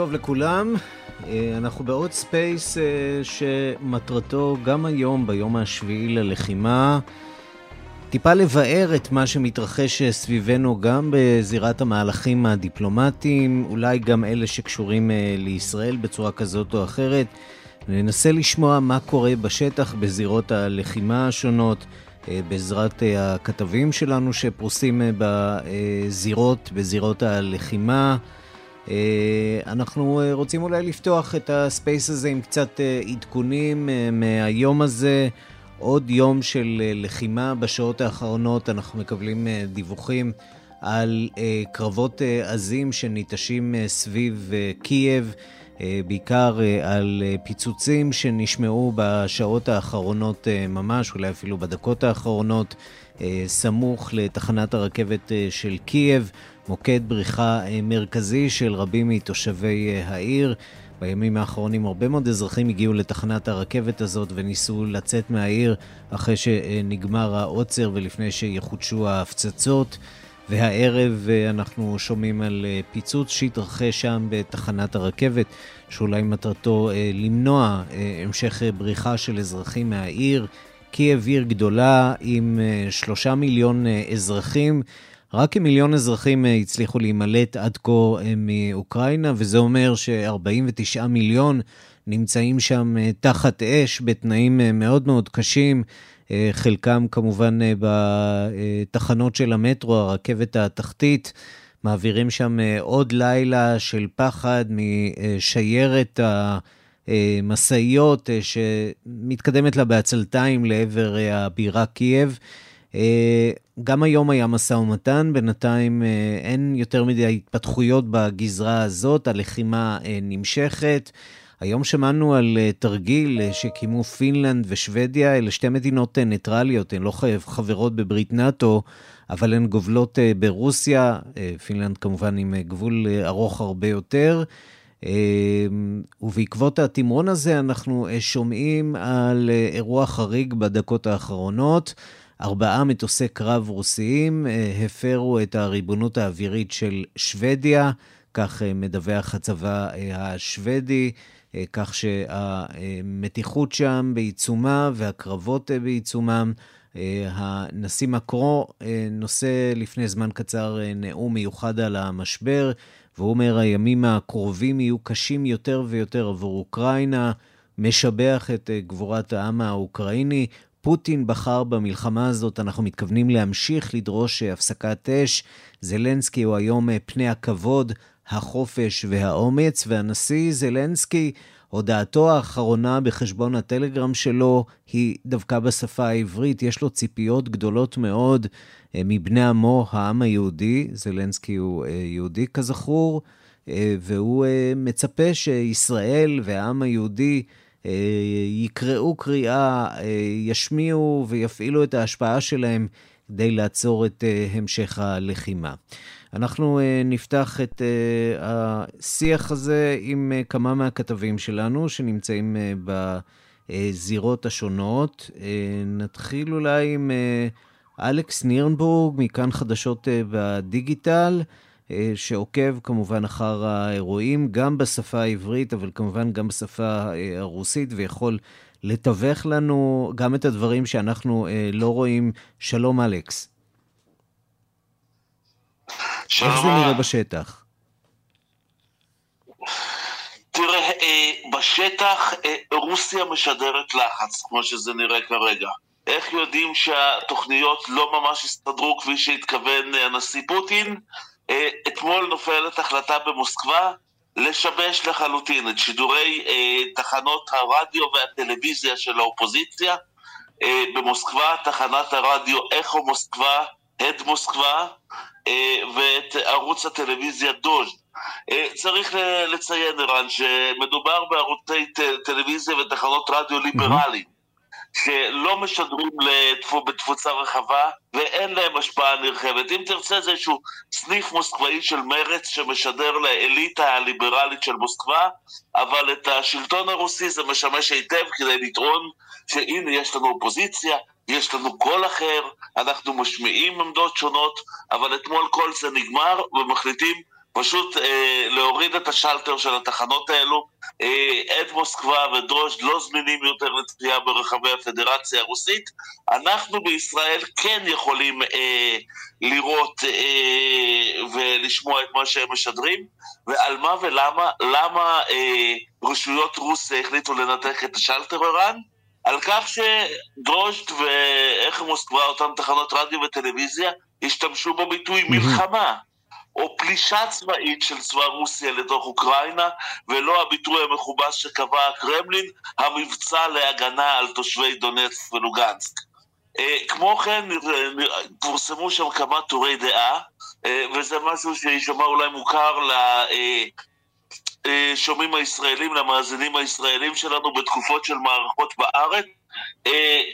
טוב לכולם. אה, אנחנו בעוד space אה, שמטרתו גם היום, ביום השביעי ללחימה, טיפה לבאר את מה שמתרחש סביבנו גם בזירת המהלכים הדיפלומטיים, אולי גם אלה שקשורים אה, לישראל בצורה כזאת או אחרת. ננסה לשמוע מה קורה בשטח בזירות הלחימה השונות, בעזרת הכתבים שלנו שפרוסים בזירות, בזירות הלחימה. אה, אנחנו אה, רוצים אולי לפתוח את ה space הזה עם קצת אה, עדכונים מהיום הזה. עוד יום של לחימה בשעות האחרונות, אנחנו מקבלים דיווחים על קרבות עזים שניטשים סביב קייב, בעיקר על פיצוצים שנשמעו בשעות האחרונות ממש, אולי אפילו בדקות האחרונות, סמוך לתחנת הרכבת של קייב. מוקד בריחה אה, מרכזי של רבים מתושבי אה, העיר. בימים האחרונים הרבה מאוד אזרחים הגיעו לתחנת הרכבת הזאת וניסו לצאת מהעיר אחרי שנגמר העוצר ולפני שיחודשו ההפצצות. והערב אה, אנחנו שומעים על פיצוץ שהתרחש שם בתחנת הרכבת, שאולי מטרתו למנוע המשך בריחה של אזרחים מהעיר. קייב עיר גדולה עם שלושה מיליון אזרחים. רק כמיליון אזרחים אה, הצליחו להימלט עד כה אה, מאוקראינה, וזה אומר ש-49 מיליון נמצאים שם אה, תחת אש בתנאים מאוד מאוד קשים. חלקם כמובן בתחנות של המטרו, הרכבת התחתית. מעבירים שם עוד לילה של פחד משיירת המשאיות שמתקדמת לה בעצלתיים לעבר הבירה קייב. אה, גם היום היה משא ומתן, בינתיים אה, אין יותר מדי התפתחויות בגזרה הזאת, הלחימה אה, נמשכת. היום שמענו על תרגיל שקיימו פינלנד ושוודיה, אלה שתי מדינות ניטרליות, הן לא חברות בברית נאט"ו, אבל הן גובלות ברוסיה, פינלנד כמובן עם גבול ארוך הרבה יותר. ובעקבות התמרון הזה אנחנו שומעים על אירוע חריג בדקות האחרונות. ארבעה מטוסי קרב רוסיים אה, הפרו את הריבונות האווירית של שוודיה, כך אה, מדווח הצבא אה, השוודי, כך שהמתיחות שם בעיצומה והקרבות בעיצומם. הנשיא מקרו נושא לפני זמן קצר נאום מיוחד על המשבר, והוא אומר, הימים הקרובים יהיו קשים יותר ויותר עבור אוקראינה, משבח את גבורת העם האוקראיני, פוטין בחר במלחמה הזאת, אנחנו מתכוונים להמשיך לדרוש הפסקת אש. זלנסקי הוא היום פני הכבוד, החופש והאומץ, והנשיא זלנסקי, הודעתו האחרונה בחשבון הטלגרם שלו היא דווקא בשפה העברית. יש לו ציפיות גדולות מאוד אה, מבני עמו, העם היהודי. זלנסקי הוא אה, יהודי כזכור, אה, והוא מצפה שישראל והעם היהודי אה, יקראו קריאה, אה, ישמיעו ויפעילו את ההשפעה שלהם כדי לעצור את אה, המשך הלחימה. אנחנו נפתח את השיח הזה עם כמה מהכתבים שלנו שנמצאים בזירות השונות. נתחיל אולי עם אלכס נירנבורג, מכאן חדשות בדיגיטל. אה, שעוקב כמובן אחר האירועים, גם בשפה העברית, אבל כמובן גם בשפה אה, הרוסית, ויכול לתווך לנו גם את הדברים שאנחנו אה, לא רואים. שלום, אלכס. שלום. איך זה נראה בשטח? תראה, בשטח רוסיה משדרת לחץ, כמו שזה נראה כרגע. איך יודעים שהתוכניות לא ממש הסתדרו כפי שהתכוון הנשיא פוטין? אה, אתמול נופלת החלטה במוסקבה לשבש לחלוטין את שידורי אה, תחנות הרדיו והטלוויזיה של האופוזיציה. אה, במוסקבה, תחנת הרדיו איכו מוסקבה, הד מוסקבה, אה, ואת ערוץ הטלוויזיה דוז'. אה, צריך לציין, ערן, שמדובר בערוצי טלוויזיה ותחנות רדיו ליברליים. שלא משדרים בתפוצה רחבה ואין להם השפעה נרחבת. אם תרצה זה איזשהו סניף מוסקבאי של מרץ שמשדר לאליטה הליברלית של מוסקבה, אבל את השלטון הרוסי זה משמש היטב כדי לטעון שהנה יש לנו אופוזיציה, יש לנו קול אחר, אנחנו משמיעים עמדות שונות, אבל אתמול כל זה נגמר ומחליטים פשוט אה, להוריד את השלטר של התחנות האלו. אה, עד מוסקבה ודרוז'ד לא זמינים יותר לצפייה ברחבי הפדרציה הרוסית. אנחנו בישראל כן יכולים אה, לראות אה, ולשמוע את מה שהם משדרים, ועל מה ולמה, למה אה, רשויות רוסיה החליטו לנתק את השלטר ערן? על כך שדרוז'ט ואיך מוסקבה, אותן תחנות רדיו וטלוויזיה, השתמשו בביטוי מלחמה. או פלישה צבאית של צבא רוסיה לתוך אוקראינה, ולא הביטוי המכובס שקבע הקרמלין, המבצע להגנה על תושבי דונצק ולוגנסק. אה, כמו כן, פורסמו שם כמה טורי דעה, אה, וזה משהו שיישמע אולי מוכר לשומעים אה, הישראלים, למאזינים הישראלים שלנו בתקופות של מערכות בארץ.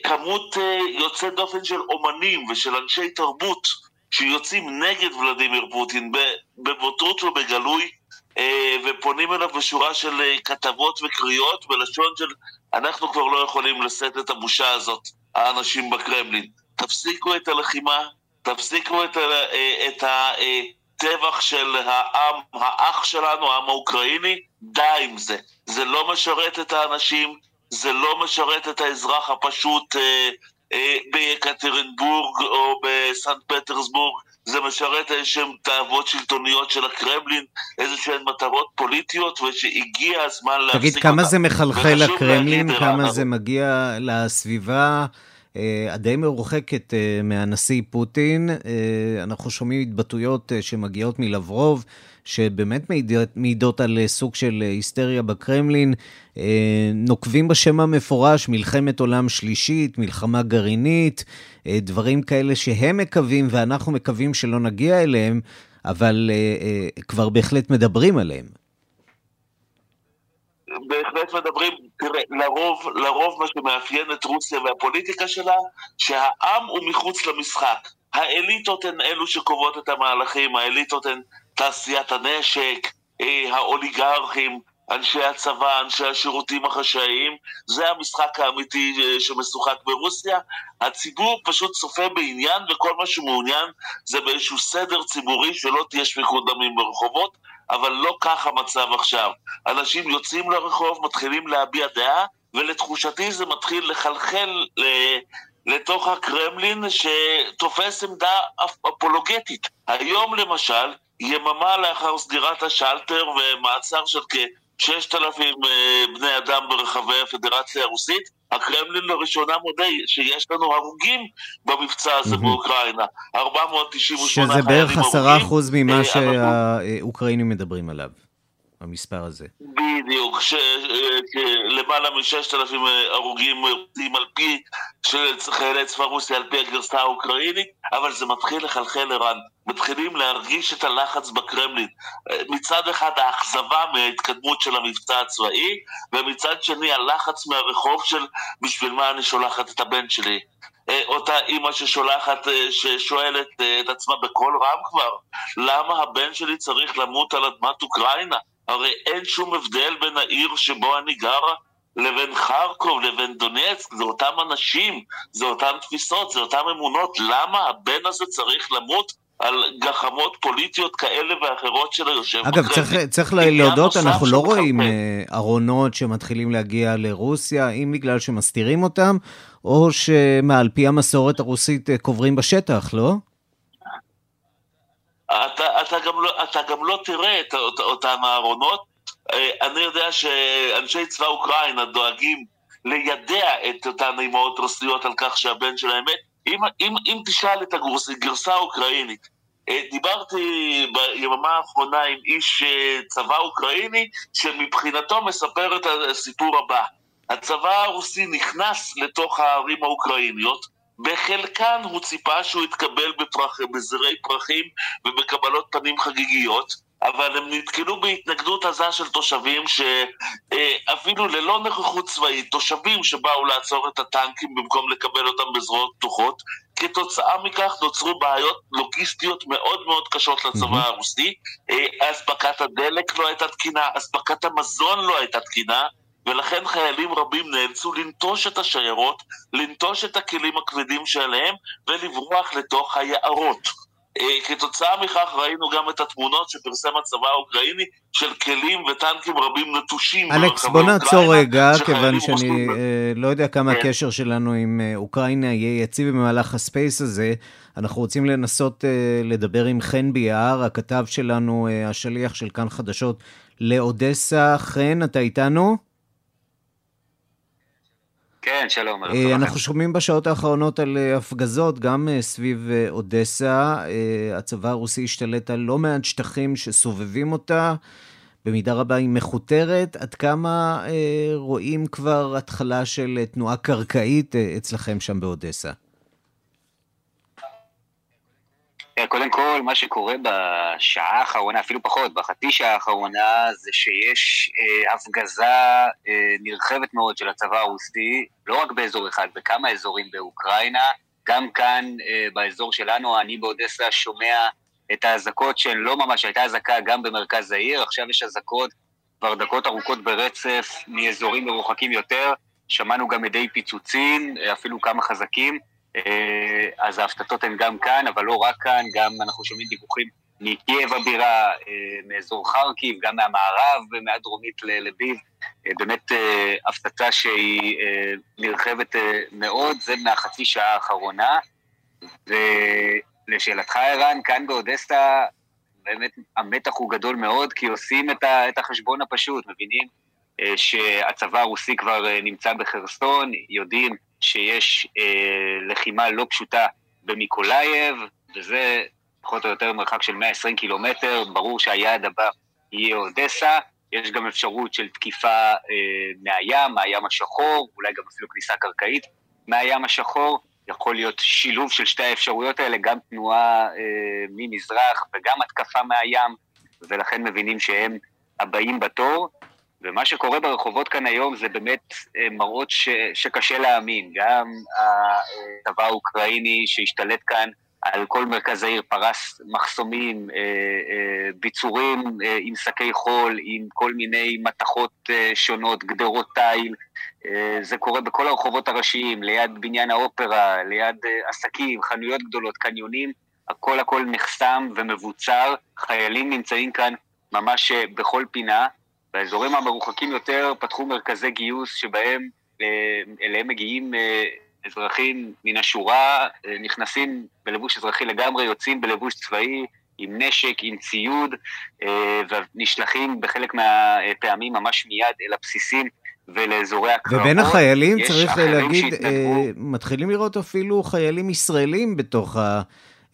כמות יוצאת דופן של אומנים ושל אנשי תרבות שיוצאים נגד ולדימיר פוטין בבוטות ובגלוי ופונים אליו בשורה של כתבות וקריאות בלשון של אנחנו כבר לא יכולים לשאת את הבושה הזאת. האנשים בקרמלין. תפסיקו את הלחימה, תפסיקו את, אה, את הטבח של העם, האח שלנו, העם האוקראיני, די עם זה. זה לא משרת את האנשים, זה לא משרת את האזרח הפשוט אה, אה, ביקטרינבורג או בסנט פטרסבורג, זה משרת איזשהן תאוות שלטוניות של הקרמלין, איזשהן מטרות פוליטיות, ושהגיע הזמן להפסיק אותן. תגיד, כמה זה מחלחל לקרמלין, כמה זה מגיע לסביבה אה, הדי מרוחקת אה, מהנשיא פוטין. אה, אנחנו שומעים התבטאויות שמגיעות מלברוב, שבאמת מעידות על סוג של היסטריה בקרמלין. נוקבים בשם המפורש, מלחמת עולם שלישית, מלחמה גרעינית, דברים כאלה שהם מקווים ואנחנו מקווים שלא נגיע אליהם, אבל כבר בהחלט מדברים עליהם. בהחלט מדברים, תראה, לרוב, לרוב מה שמאפיין את רוסיה והפוליטיקה שלה, שהעם הוא מחוץ למשחק. האליטות הן אלו שקובעות את המהלכים, האליטות הן תעשיית הנשק, אה, האוליגרכים, אנשי הצבא, אנשי השירותים החשאיים, זה המשחק האמיתי אה, שמשוחק ברוסיה. הציבור פשוט צופה בעניין, וכל מה שהוא מעוניין זה באיזשהו סדר ציבורי שלא תהיה שפיכות דמים ברחובות. אבל לא כך המצב עכשיו. אנשים יוצאים לרחוב, מתחילים להביע דעה, ולתחושתי זה מתחיל לחלחל לתוך הקרמלין שתופס עמדה אפולוגטית. היום למשל, יממה לאחר סגירת השלטר ומעצר של כ-6,000 אה, בני אדם ברחבי הפדרציה הרוסית, הקרמלין לראשונה מודה שיש לנו הרוגים במבצע הזה באוקראינה. 498 חיילים הרוגים. שזה בערך עשרה אחוז ממה אה, שהאוקראינים מדברים עליו. המספר הזה. בדיוק, שלמעלה מ-6,000 הרוגים יוצאים על פי חיילי צבא רוסיה, על פי הגרסה האוקראינית, אבל זה מתחיל לחלחל ערן. מתחילים להרגיש את הלחץ בקרמלין. מצד אחד האכזבה מההתקדמות של המבצע הצבאי, ומצד שני הלחץ מהרחוב של בשביל מה אני שולחת את הבן שלי. אותה אימא ששולחת, ששואלת את עצמה בקול רם כבר, למה הבן שלי צריך למות על אדמת אוקראינה? הרי אין שום הבדל בין העיר שבו אני גרה לבין חרקוב, לבין דונצק, זה אותם אנשים, זה אותן תפיסות, זה אותן אמונות, למה הבן הזה צריך למות על גחמות פוליטיות כאלה ואחרות של היושב אגב, צריך, צריך להודות, אנחנו לא רואים אה, ארונות שמתחילים להגיע לרוסיה, אם בגלל שמסתירים אותם, או שעל פי המסורת הרוסית אה, קוברים בשטח, לא? אתה, אתה, גם לא, אתה גם לא תראה את אותם הארונות. אה, אני יודע שאנשי צבא אוקראינה דואגים לידע את אותן אימהות רוסיות על כך שהבן שלהם מת. אם, אם, אם תשאל את הגרסה האוקראינית, אה, דיברתי ביממה האחרונה עם איש אה, צבא אוקראיני שמבחינתו מספר את הסיפור הבא. הצבא הרוסי נכנס לתוך הערים האוקראיניות, בחלקן הוא ציפה שהוא יתקבל בפרח, בזרי פרחים ובקבלות פנים חגיגיות, אבל הם נתקלו בהתנגדות עזה של תושבים שאפילו ללא נוכחות צבאית, תושבים שבאו לעצור את הטנקים במקום לקבל אותם בזרועות פתוחות, כתוצאה מכך נוצרו בעיות לוגיסטיות מאוד מאוד קשות לצבא הרוסי, אה, אספקת הדלק לא הייתה תקינה, אספקת המזון לא הייתה תקינה, ולכן חיילים רבים נאלצו לנטוש את השיירות, לנטוש את הכלים הכבדים שעליהם ולברוח לתוך היערות. כתוצאה מכך ראינו גם את התמונות שפרסם הצבא האוקראיני של כלים וטנקים רבים נטושים. אלכס, בוא נעצור רגע, כיוון שאני אה, לא יודע כמה כן. הקשר שלנו עם אה, אוקראינה יהיה יציב במהלך הספייס הזה. אנחנו רוצים לנסות אה, לדבר עם חן ביער, הכתב שלנו, אה, השליח של כאן חדשות לאודסה. חן, אתה איתנו? כן, שלום. אה, אנחנו שומעים בשעות האחרונות על אה, הפגזות, גם אה, סביב אודסה. הצבא הרוסי השתלט על לא מעט שטחים שסובבים אותה. במידה רבה היא מכותרת. עד כמה רואים כבר התחלה של תנועה קרקעית אצלכם שם באודסה? כן, קודם כל, מה שקורה בשעה האחרונה, אפילו פחות, בחצי שעה האחרונה, זה שיש אה, הפגזה אה, נרחבת מאוד של הצבא הרוסי, לא רק באזור אחד, בכמה אזורים באוקראינה, גם כאן אה, באזור שלנו, אני באודסה שומע את האזעקות שהן לא ממש, הייתה אזעקה גם במרכז העיר, עכשיו יש אזעקות כבר דקות ארוכות ברצף מאזורים מרוחקים יותר, שמענו גם מדי פיצוצים, אה, אפילו כמה חזקים. אה, אז ההפתעות הן גם כאן, אבל לא רק כאן, גם אנחנו שומעים דיווחים מקייב הבירה, אה, מאזור חרקיב, גם מהמערב ומהדרומית לביב. אה, באמת הפצצה שהיא נרחבת מאוד, זה מהחצי שעה האחרונה. ולשאלתך, ערן, כאן באודסה באמת המתח הוא גדול מאוד, כי עושים את החשבון הפשוט, מבינים שהצבא הרוסי כבר נמצא בחרסון, יודעים שיש אה, לחימה לא פשוטה במיקולייב, וזה פחות או יותר מרחק של 120 קילומטר, ברור שהיעד הבא יהיה אודסה, יש גם אפשרות של תקיפה אה, מהים, מהים השחור, אולי גם אפילו כניסה קרקעית מהים השחור, יכול להיות שילוב של שתי האפשרויות האלה, גם תנועה אה, ממזרח וגם התקפה מהים, ולכן מבינים שהם הבאים בתור. ומה שקורה ברחובות כאן היום זה באמת אה, מראות ש, שקשה להאמין. גם הצבא האוקראיני שהשתלט כאן על כל מרכז העיר, פרס מחסומים, אה, אה, ביצורים עם שקי חול, עם כל מיני מתכות שונות, גדרות תיל. זה קורה בכל הרחובות הראשיים, ליד בניין האופרה, ליד עסקים, חנויות גדולות, קניונים. הכל הכל נחסם ומבוצר. חיילים נמצאים כאן ממש בכל פינה. באזורים המרוחקים יותר פתחו מרכזי גיוס שבהם אה, אליהם מגיעים אה, אזרחים מן השורה, אה, נכנסים בלבוש אזרחי לגמרי, יוצאים בלבוש צבאי, עם נשק, עם ציוד, ונשלחים בחלק מהפעמים ממש מיד אל הבסיסים ולאזורי הקרבות. ובין החיילים, צריך להגיד, מתחילים לראות אפילו חיילים ישראלים בתוך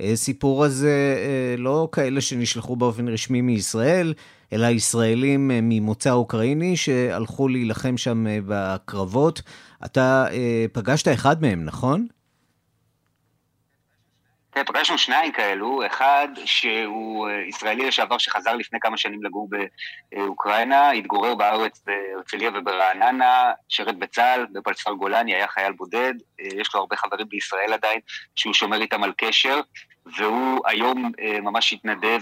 הסיפור הזה, לא כאלה שנשלחו באופן רשמי מישראל, אלא ישראלים אה, ממוצא אוקראיני שהלכו להילחם שם אה, בקרבות. אתה אה, פגשת אחד מהם, נכון? כן, פגשנו שניים כאלו, אחד שהוא ישראלי לשעבר שחזר לפני כמה שנים לגור באוקראינה, התגורר בארץ בהרצליה וברעננה, שירת בצה"ל, בפלספר גולני, היה חייל בודד, יש לו הרבה חברים בישראל עדיין, שהוא שומר איתם על קשר, והוא היום ממש התנדב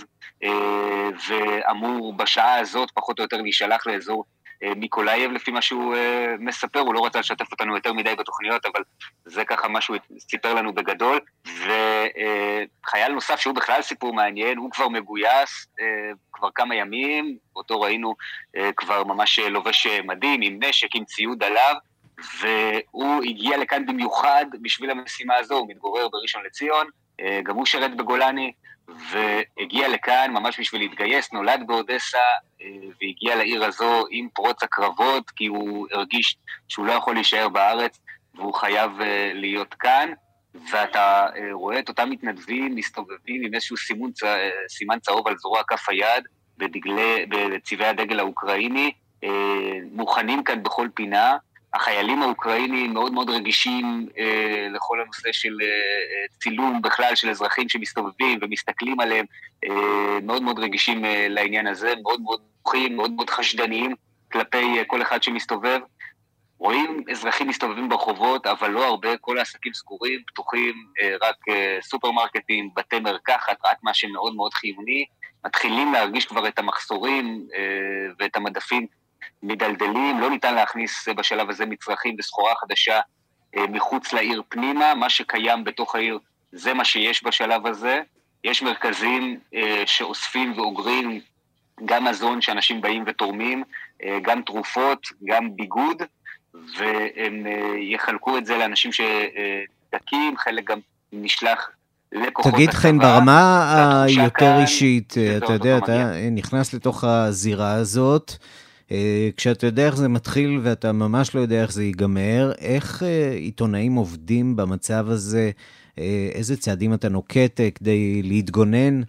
ואמור בשעה הזאת פחות או יותר להישלח לאזור אה, מיקולאייב לפי מה שהוא אה, מספר, הוא לא רצה לשתף אותנו יותר מדי בתוכניות, אבל זה ככה מה שהוא סיפר לנו בגדול. וחייל אה, נוסף שהוא בכלל סיפור מעניין, הוא כבר מגויס אה, כבר כמה ימים, אותו ראינו אה, כבר ממש לובש מדים עם נשק, עם ציוד עליו. והוא הגיע לכאן במיוחד בשביל המשימה הזו, הוא מתגורר בראשון לציון, אה, גם הוא שרת בגולני, והגיע לכאן ממש בשביל להתגייס, נולד באודסה, אה, והגיע לעיר הזו עם פרוץ הקרבות, כי הוא הרגיש שהוא לא יכול להישאר בארץ, והוא חייב אה, להיות כאן. ואתה רואה את אותם מתנדבים מסתובבים עם איזשהו סימון, סימן צהוב על זרוע כף היד, בדגלי, בצבעי הדגל האוקראיני, מוכנים כאן בכל פינה, החיילים האוקראינים מאוד מאוד רגישים אה, לכל הנושא של אה, אה, צילום בכלל של אזרחים שמסתובבים ומסתכלים עליהם, אה, מאוד מאוד רגישים אה, לעניין הזה, מאוד מאוד נוחים, מאוד מאוד חשדניים כלפי אה, כל אחד שמסתובב. רואים אזרחים מסתובבים ברחובות, אבל לא הרבה, כל העסקים סגורים, פתוחים, אה, רק אה, סופרמרקטים, בתי מרקחת, רק מה שמאוד מאוד חיוני. מתחילים להרגיש כבר את המחסורים אה, ואת המדפים מדלדלים, לא ניתן להכניס אה, בשלב הזה מצרכים וסחורה חדשה אה, מחוץ לעיר פנימה, מה שקיים בתוך העיר זה מה שיש בשלב הזה, יש מרכזים שאוספים ואוגרים גם מזון שאנשים באים ותורמים, גם תרופות, גם ביגוד, והם יחלקו את זה לאנשים שדקים, חלק גם נשלח תגיד חן, ברמה היותר אישית, אתה יודע, אתה נכנס לתוך הזירה הזאת, כשאתה יודע איך זה מתחיל ואתה ממש לא יודע איך זה ייגמר, איך עיתונאים עובדים במצב הזה, איזה צעדים אתה נוקט כדי להתגונן?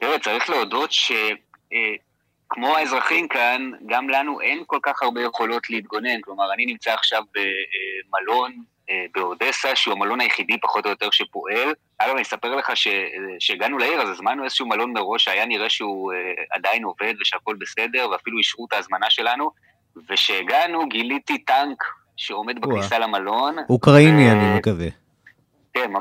תראה, צריך להודות שכמו האזרחים כאן, גם לנו אין כל כך הרבה יכולות להתגונן. כלומר, אני נמצא עכשיו במלון באודסה, שהוא המלון היחידי פחות או יותר שפועל. אגב, אני אספר לך שהגענו לעיר, אז הזמנו איזשהו מלון מראש שהיה נראה שהוא עדיין עובד ושהכול בסדר, ואפילו אישרו את ההזמנה שלנו. וכשהגענו גיליתי טנק שעומד בכניסה למלון. אוקראיני, אני מקווה. כן,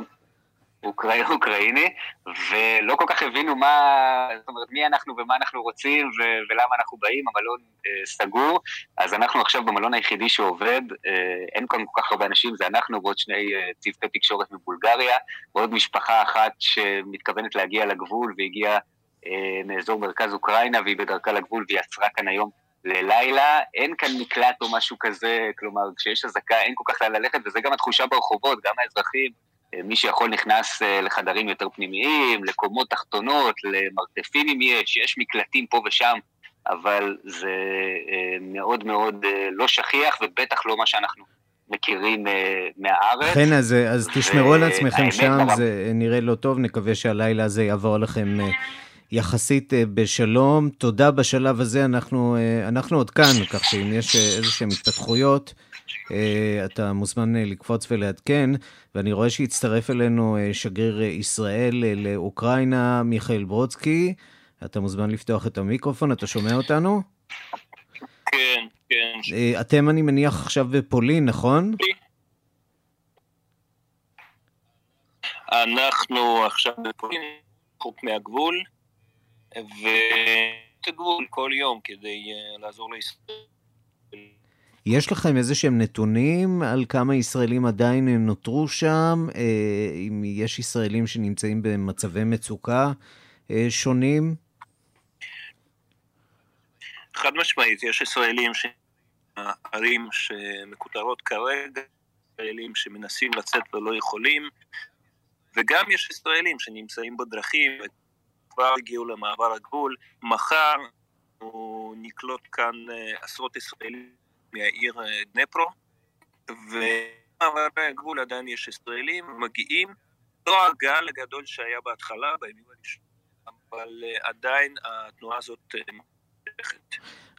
אוקראי, אוקראיני, ולא כל כך הבינו מה, זאת אומרת, מי אנחנו ומה אנחנו רוצים ו- ולמה אנחנו באים, המלון אה, סגור, אז אנחנו עכשיו במלון היחידי שעובד, אה, אין כאן כל כך הרבה אנשים, זה אנחנו ועוד שני אה, צוותי תקשורת מבולגריה, ועוד משפחה אחת שמתכוונת להגיע לגבול והגיעה אה, מאזור מרכז אוקראינה, והיא בדרכה לגבול והיא עצרה כאן היום ללילה, אין כאן מקלט או משהו כזה, כלומר, כשיש אזעקה אין כל כך לאן ללכת, וזה גם התחושה ברחובות, גם האזרחים, מי שיכול נכנס לחדרים יותר פנימיים, לקומות תחתונות, למרתפים אם יש, יש מקלטים פה ושם, אבל זה מאוד מאוד לא שכיח, ובטח לא מה שאנחנו מכירים מהארץ. כן, אז, אז תשמרו על עצמכם שם, ברב... זה נראה לא טוב, נקווה שהלילה הזה יעבור לכם יחסית בשלום. תודה בשלב הזה, אנחנו, אנחנו עוד כאן, כך שאם יש איזה שהן התפתחויות, אתה מוזמן לקפוץ ולעדכן, ואני רואה שהצטרף אלינו שגריר ישראל לאוקראינה, מיכאל ברודסקי. אתה מוזמן לפתוח את המיקרופון, אתה שומע אותנו? כן, כן. אתם, אני מניח, עכשיו בפולין, נכון? אנחנו עכשיו בפולין, חוק מהגבול, ואת הגבול כל יום כדי לעזור לישראל. יש לכם איזה שהם נתונים על כמה ישראלים עדיין נותרו שם? אם יש ישראלים שנמצאים במצבי מצוקה שונים? חד משמעית, יש ישראלים ערים שמקוטרות כרגע, ישראלים שמנסים לצאת ולא יכולים, וגם יש ישראלים שנמצאים בדרכים וכבר הגיעו למעבר הגבול. מחר הוא נקלוט כאן עשרות ישראלים מהעיר דנפרו, ובמעברי הגבול עדיין יש ישראלים, מגיעים, לא הגל הגדול שהיה בהתחלה, בימים הראשונים, אבל עדיין התנועה הזאת מתמשכת.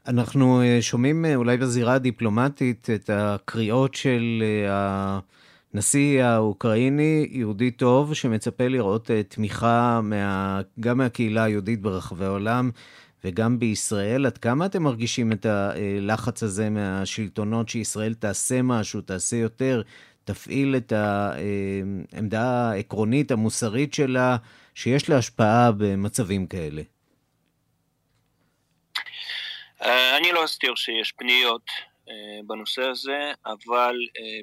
אנחנו שומעים אולי בזירה הדיפלומטית את הקריאות של הנשיא האוקראיני, יהודי טוב, שמצפה לראות תמיכה מה, גם מהקהילה היהודית ברחבי העולם. וגם בישראל. עד כמה אתם מרגישים את הלחץ הזה מהשלטונות שישראל תעשה משהו, תעשה יותר, תפעיל את העמדה העקרונית, המוסרית שלה, שיש לה השפעה במצבים כאלה? אני לא אסתיר שיש פניות בנושא הזה, אבל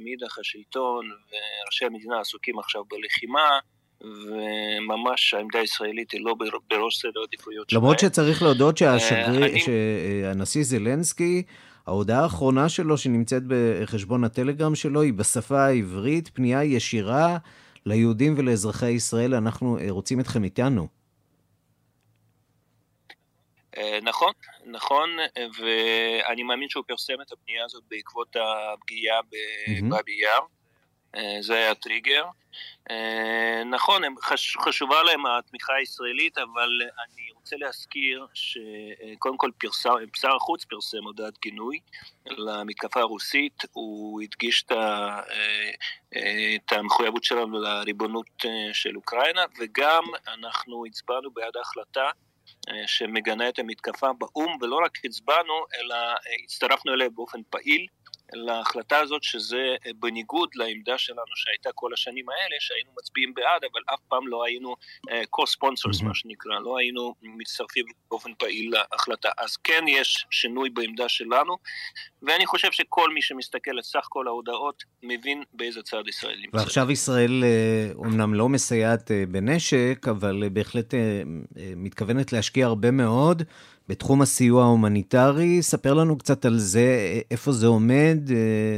מאידך השלטון וראשי המדינה עסוקים עכשיו בלחימה, וממש העמדה הישראלית היא לא בראש סדר העדיפויות שלהם. למרות שצריך להודות שהשגריר, אני... שהנשיא זלנסקי, ההודעה האחרונה שלו שנמצאת בחשבון הטלגרם שלו היא בשפה העברית, פנייה ישירה ליהודים ולאזרחי ישראל, אנחנו רוצים אתכם איתנו. נכון, נכון, ואני מאמין שהוא פרסם את הפנייה הזאת בעקבות הפגיעה בבאבי יאר. זה היה טריגר. נכון, חשובה להם התמיכה הישראלית, אבל אני רוצה להזכיר שקודם כל פרסם, שר החוץ פרסם הודעת גינוי למתקפה הרוסית, הוא הדגיש את המחויבות שלנו לריבונות של אוקראינה, וגם אנחנו הצבענו בעד ההחלטה שמגנה את המתקפה באו"ם, ולא רק הצבענו, אלא הצטרפנו אליה באופן פעיל. להחלטה הזאת, שזה בניגוד לעמדה שלנו שהייתה כל השנים האלה, שהיינו מצביעים בעד, אבל אף פעם לא היינו co-sponsors, mm-hmm. מה שנקרא, לא היינו מצטרפים באופן פעיל להחלטה. אז כן יש שינוי בעמדה שלנו, ואני חושב שכל מי שמסתכל על סך כל ההודעות מבין באיזה צד ישראל נמצא. ועכשיו ישראל אומנם לא מסייעת בנשק, אבל בהחלט מתכוונת להשקיע הרבה מאוד. בתחום הסיוע ההומניטרי. ספר לנו קצת על זה, איפה זה עומד,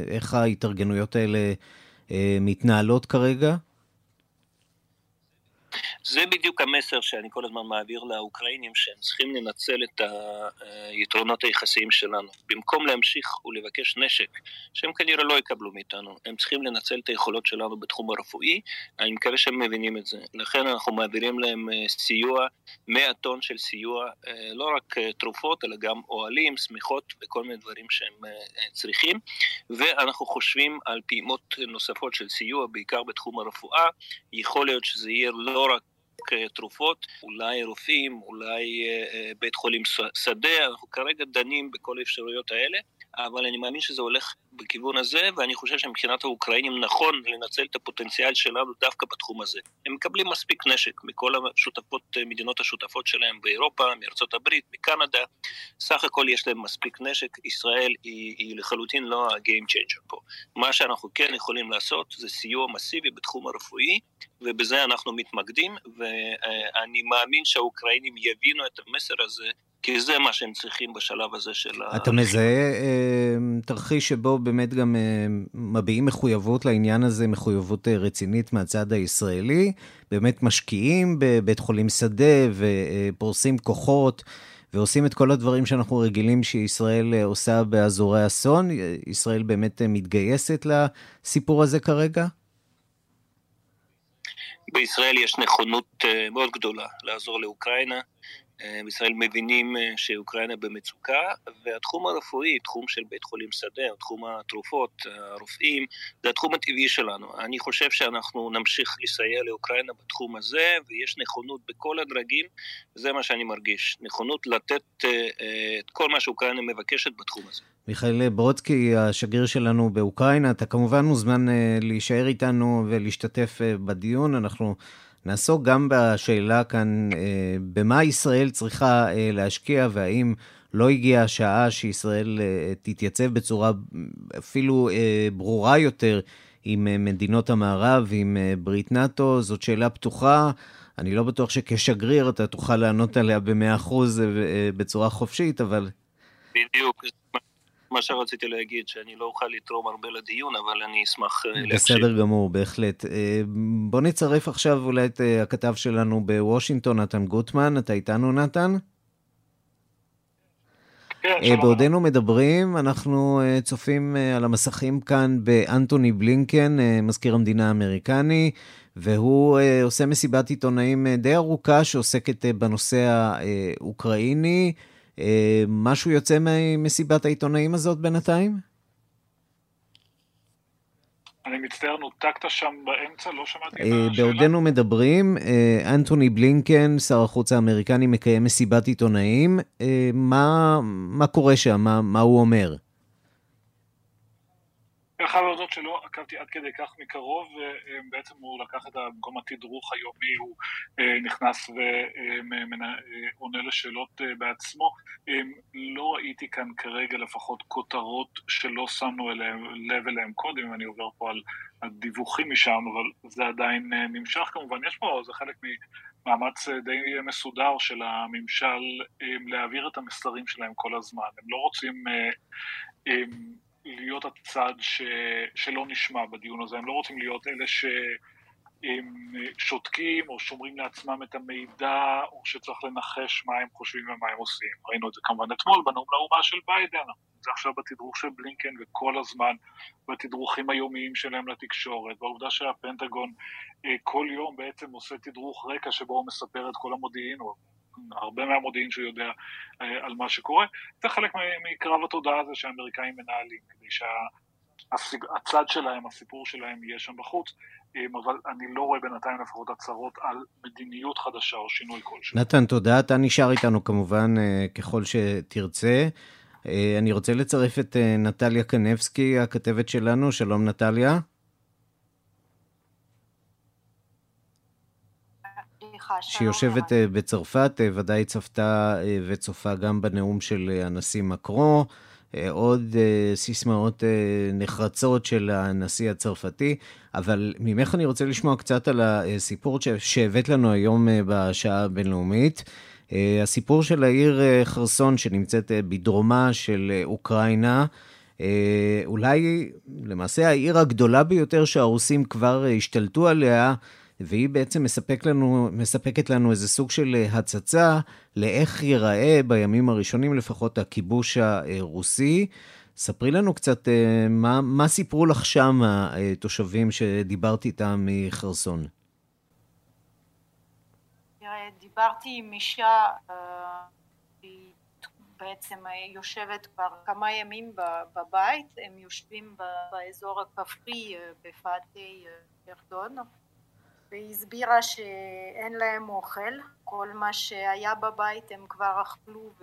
איך ההתארגנויות האלה אה, מתנהלות כרגע. זה בדיוק המסר שאני כל הזמן מעביר לאוקראינים, שהם צריכים לנצל את היתרונות היחסיים שלנו. במקום להמשיך ולבקש נשק, שהם כנראה לא יקבלו מאיתנו, הם צריכים לנצל את היכולות שלנו בתחום הרפואי, אני מקווה שהם מבינים את זה. לכן אנחנו מעבירים להם אה, סיוע, 100 טון של סיוע, אה, לא רק אה, תרופות, אלא גם אוהלים, שמיכות וכל מיני דברים שהם צריכים, ואנחנו חושבים על פעימות נוספות של סיוע, בעיקר בתחום הרפואה. יכול להיות שזה יהיה לא רק תרופות, אולי רופאים, אולי אה, אה, בית חולים שדה, אנחנו כרגע דנים בכל האפשרויות האלה, אבל אני מאמין שזה הולך בכיוון הזה, ואני חושב שמבחינת האוקראינים נכון לנצל את הפוטנציאל שלנו דווקא בתחום הזה. הם מקבלים מספיק נשק מכל השותפות, מדינות השותפות שלהם באירופה, מארצות הברית, מקנדה, סך הכל יש להם מספיק נשק, ישראל היא, היא לחלוטין לא ה-game changer פה. מה שאנחנו כן יכולים לעשות זה סיוע מסיבי בתחום הרפואי, ובזה אנחנו מתמקדים, ואני מאמין שהאוקראינים יבינו את המסר הזה כי זה מה שהם צריכים בשלב הזה של ה... אתה מזהה אה, תרחיש שבו באמת גם אה, מביעים מחויבות לעניין הזה, מחויבות אה, רצינית מהצד הישראלי, באמת משקיעים בבית חולים שדה ופורסים כוחות. ועושים את כל הדברים שאנחנו רגילים שישראל עושה באזורי אסון. ישראל באמת מתגייסת לסיפור הזה כרגע? בישראל יש נכונות מאוד גדולה לעזור לאוקראינה. אה, בישראל מבינים אה, שאוקראינה במצוקה, והתחום הרפואי, תחום של בית חולים שדה, תחום התרופות, הרופאים, זה התחום הטבעי שלנו. אני חושב שאנחנו נמשיך לסייע לאוקראינה בתחום הזה, ויש נכונות בכל הדרגים, זה מה שאני מרגיש, נכונות לתת אה, את כל מה שאוקראינה מבקשת בתחום הזה. מיכאל ברודסקי, השגריר שלנו באוקראינה, אתה כמובן מוזמן להישאר איתנו ולהשתתף בדיון, אנחנו... נעסוק גם בשאלה כאן, אה, במה ישראל צריכה אה, להשקיע, והאם לא הגיעה השעה שישראל אה, תתייצב בצורה אפילו ברורה יותר עם מדינות המערב, עם ברית נאט"ו, זאת שאלה פתוחה. אני לא בטוח שכשגריר אתה תוכל לענות עליה ב-100% בצורה חופשית, אבל... בדיוק, מה שרציתי להגיד, שאני לא אוכל לתרום הרבה לדיון, אבל אני אשמח אה, להקשיב. בסדר גמור, בהחלט. אה, בוא נצרף עכשיו אולי את אה, הכתב שלנו בוושינגטון, נתן גוטמן. אתה איתנו, נתן? כן, בעודנו מדברים, אנחנו צופים על המסכים כאן באנטוני בלינקן, מזכיר המדינה האמריקני, והוא עושה מסיבת עיתונאים די ארוכה שעוסקת בנושא האוקראיני. אה, משהו יוצא ממסיבת העיתונאים הזאת בינתיים? אני מצטער, נותקת שם באמצע, לא שמעתי את השאלה. בעודנו מדברים, אה, אנטוני בלינקן, שר החוץ האמריקני, מקיים מסיבת עיתונאים. אה, מה, מה קורה שם? מה, מה הוא אומר? אני חייב להודות שלא עקבתי עד כדי כך מקרוב, בעצם הוא לקח את במקום התדרוך היומי, הוא אה, נכנס ועונה לשאלות אה, בעצמו. לא ראיתי כאן כרגע לפחות כותרות שלא שמנו אליהם, לב אליהם קודם, אני עובר פה על הדיווחים משם, אבל זה עדיין אה, נמשך כמובן. יש פה, זה חלק ממאמץ די מסודר של הממשל להעביר את המסרים שלהם כל הזמן. הם לא רוצים... להיות הצד ש, שלא נשמע בדיון הזה, הם לא רוצים להיות אלה שהם שותקים או שומרים לעצמם את המידע או שצריך לנחש מה הם חושבים ומה הם עושים. ראינו את זה כמובן אתמול בנאום לאומה של ביידן, זה עכשיו בתדרוך של בלינקן וכל הזמן בתדרוכים היומיים שלהם לתקשורת, והעובדה שהפנטגון אה, כל יום בעצם עושה תדרוך רקע שבו הוא מספר את כל המודיעין, הרבה מהמודיעין שהוא יודע אה, על מה שקורה. זה חלק מקרב התודעה הזה שהאמריקאים מנהלים, כדי שהצד שלהם, הסיפור שלהם יהיה שם בחוץ, אה, אבל אני לא רואה בינתיים לפחות הצהרות על מדיניות חדשה או שינוי כלשהו. נתן, תודה. אתה נשאר איתנו כמובן אה, ככל שתרצה. אני רוצה לצרף את נטליה קנבסקי, הכתבת שלנו. שלום, נטליה. שיושבת בצרפת, ודאי צפתה וצופה גם בנאום של הנשיא מקרו. עוד סיסמאות נחרצות של הנשיא הצרפתי, אבל ממך אני רוצה לשמוע קצת על הסיפור שהבאת לנו היום בשעה הבינלאומית. הסיפור של העיר חרסון שנמצאת בדרומה של אוקראינה, אולי למעשה העיר הגדולה ביותר שהרוסים כבר השתלטו עליה, והיא בעצם מספק לנו, מספקת לנו איזה סוג של הצצה לאיך ייראה בימים הראשונים לפחות הכיבוש הרוסי. ספרי לנו קצת מה, מה סיפרו לך שם התושבים שדיברתי איתם מחרסון. דיברתי עם אישה, היא בעצם יושבת כבר כמה ימים בבית, הם יושבים באזור הכפרי בפאתי ירדון. והיא הסבירה שאין להם אוכל, כל מה שהיה בבית הם כבר אכלו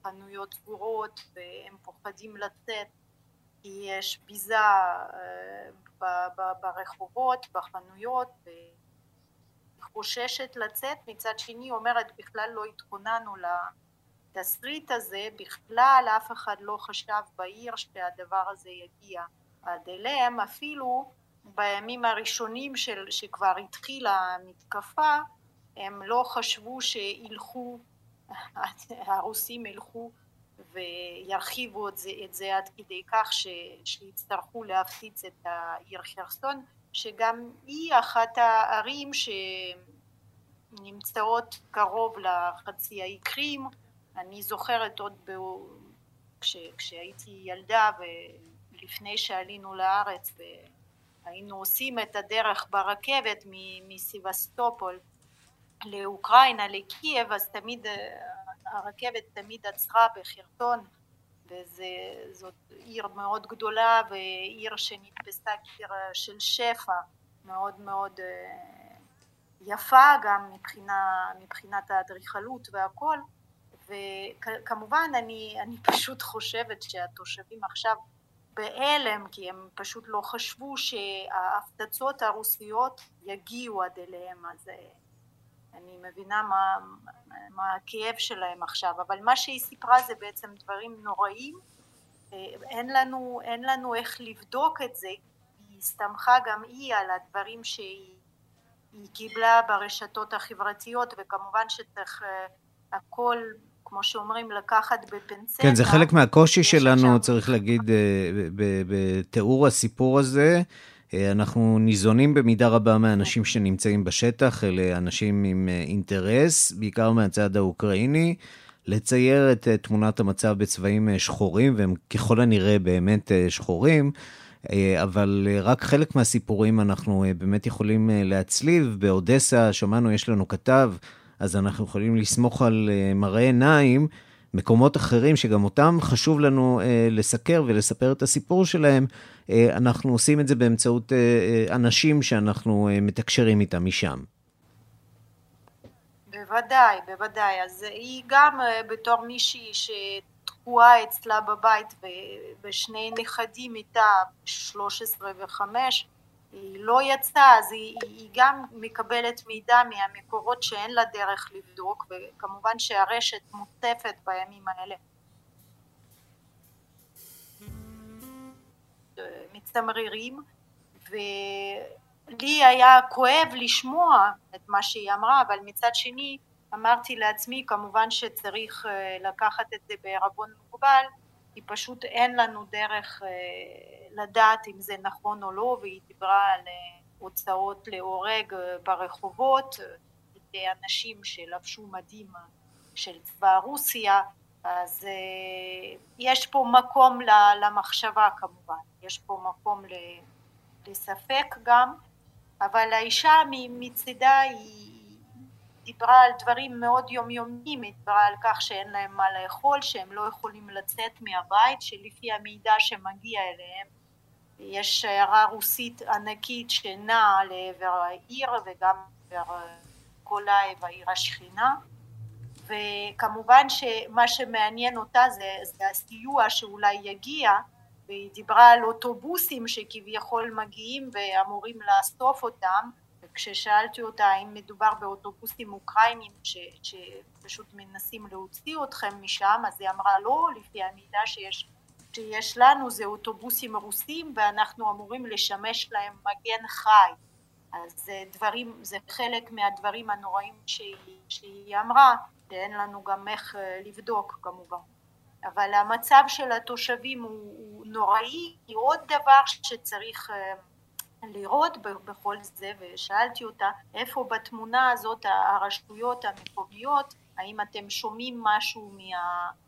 וחנויות סגורות והם פוחדים לצאת כי יש ביזה ברחובות, בחנויות והיא חוששת לצאת, מצד שני אומרת בכלל לא התכוננו לתסריט הזה, בכלל אף אחד לא חשב בעיר שהדבר הזה יגיע עד אליהם, אפילו בימים הראשונים של, שכבר התחילה המתקפה הם לא חשבו שילכו, הרוסים ילכו וירחיבו את זה, את זה עד כדי כך ש, שיצטרכו להפציץ את העיר חרסון שגם היא אחת הערים שנמצאות קרוב לחצי האי קרים. אני זוכרת עוד ב... כש, כשהייתי ילדה ולפני שעלינו לארץ היינו עושים את הדרך ברכבת מסיבסטופול לאוקראינה, לקייב, אז תמיד הרכבת תמיד עצרה בחרטון וזאת עיר מאוד גדולה ועיר שנתפסה כעיר של שפע מאוד מאוד יפה גם מבחינה, מבחינת האדריכלות והכל. וכמובן אני, אני פשוט חושבת שהתושבים עכשיו בהלם כי הם פשוט לא חשבו שההפצצות הרוסיות יגיעו עד אליהם אז אה, אני מבינה מה, מה הכאב שלהם עכשיו. אבל מה שהיא סיפרה זה בעצם דברים נוראים. אה, אין לנו, אין לנו איך לבדוק את זה. היא הסתמכה גם היא על הדברים שהיא קיבלה ברשתות החברתיות וכמובן שצריך אה, הכל כמו שאומרים, לקחת בפנצטה. כן, זה חלק מהקושי שלנו, שם... צריך להגיד, אה, בתיאור הסיפור הזה. אה, אנחנו ניזונים במידה רבה מהאנשים שנמצאים בשטח, אלה אנשים עם אה, אינטרס, בעיקר מהצד האוקראיני, לצייר את תמונת המצב בצבעים שחורים, והם ככל הנראה באמת שחורים. אבל רק חלק מהסיפורים אנחנו באמת יכולים להצליב. באודסה, שמענו, יש לנו כתב אז אנחנו יכולים לסמוך על uh, מראה עיניים, מקומות אחרים שגם אותם חשוב לנו uh, לסקר ולספר את הסיפור שלהם, uh, אנחנו עושים את זה באמצעות אנשים שאנחנו מתקשרים איתם משם. בוודאי, בוודאי. אז היא גם בתור מישהי שתקועה אצלה בבית ושני נכדים איתה, 13 ו-5, היא לא יצאה אז היא, היא גם מקבלת מידע מהמקורות שאין לה דרך לבדוק וכמובן שהרשת מוצפת בימים האלה. מצטמררים ולי היה כואב לשמוע את מה שהיא אמרה אבל מצד שני אמרתי לעצמי כמובן שצריך אה, לקחת את זה בערבון מוגבל כי פשוט אין לנו דרך אה, לדעת אם זה נכון או לא והיא דיברה על אה, הוצאות להורג אה, ברחובות, אנשים שלבשו מדים של צבא רוסיה. אז יש פה מקום למחשבה כמובן, יש פה מקום לספק גם. אבל האישה מצידה היא דיברה על דברים מאוד יומיומיים, היא דיברה על כך שאין להם מה לאכול, שהם לא יכולים לצאת מהבית, שלפי המידע שמגיע אליהם יש שיירה רוסית ענקית שנעה לעבר העיר וגם לעבר קולאי והעיר השכינה. וכמובן שמה שמעניין אותה זה, זה הסיוע שאולי יגיע, והיא דיברה על אוטובוסים שכביכול מגיעים ואמורים לאסוף אותם, וכששאלתי אותה האם מדובר באוטובוסים אוקראינים ש, שפשוט מנסים להוציא אתכם משם, אז היא אמרה לא, לפי המידע שיש, שיש לנו זה אוטובוסים רוסים ואנחנו אמורים לשמש להם מגן חי. אז זה דברים, זה חלק מהדברים הנוראים שהיא, שהיא אמרה, שאין לנו גם איך אה, לבדוק כמובן. אבל המצב של התושבים הוא, הוא נוראי, היא עוד דבר שצריך אה, לראות בכל זה, ושאלתי אותה איפה בתמונה הזאת הרשויות המקומיות, האם אתם שומעים משהו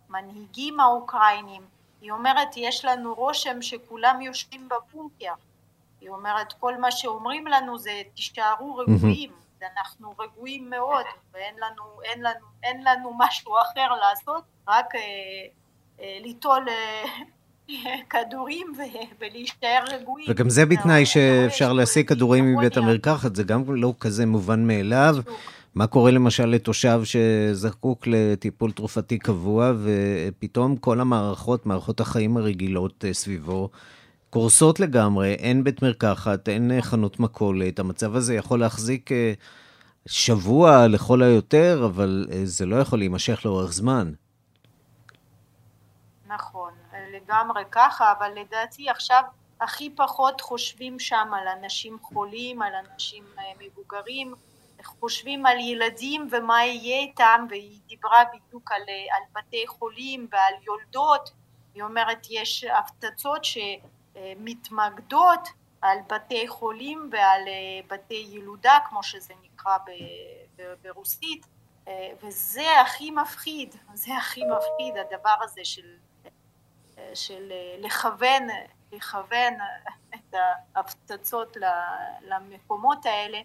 מהמנהיגים האוקראינים? היא אומרת, יש לנו רושם שכולם יושבים בבונקר. היא אומרת, כל מה שאומרים לנו זה תישארו רגועים, ואנחנו רגועים מאוד, ואין לנו, אין לנו, אין לנו משהו אחר לעשות, רק אה, אה, ליטול אה, כדורים ולהישאר רגועים. וגם זה בתנאי שאפשר להשיג כדורים מבית המרקחת, זה גם לא כזה מובן מאליו. מה קורה למשל לתושב שזקוק לטיפול תרופתי קבוע, ופתאום כל המערכות, מערכות החיים הרגילות אה, סביבו, קורסות לגמרי, אין בית מרקחת, אין אה, חנות מכולת, המצב הזה יכול להחזיק אה, שבוע לכל היותר, אבל זה לא יכול להימשך לאורך זמן. נכון. לגמרי ככה, אבל לדעתי עכשיו הכי פחות חושבים שם על אנשים חולים, על אנשים מבוגרים, חושבים על ילדים ומה יהיה איתם, והיא דיברה בדיוק על, אה, על בתי חולים ועל יולדות, היא אומרת יש הפצצות שמתמקדות על בתי חולים ועל אה, בתי ילודה, כמו שזה נקרא ברוסית, וזה הכי מפחיד, זה הכי מפחיד הדבר הזה של של אה, לכוון, לכוון את ההפצצות למקומות האלה.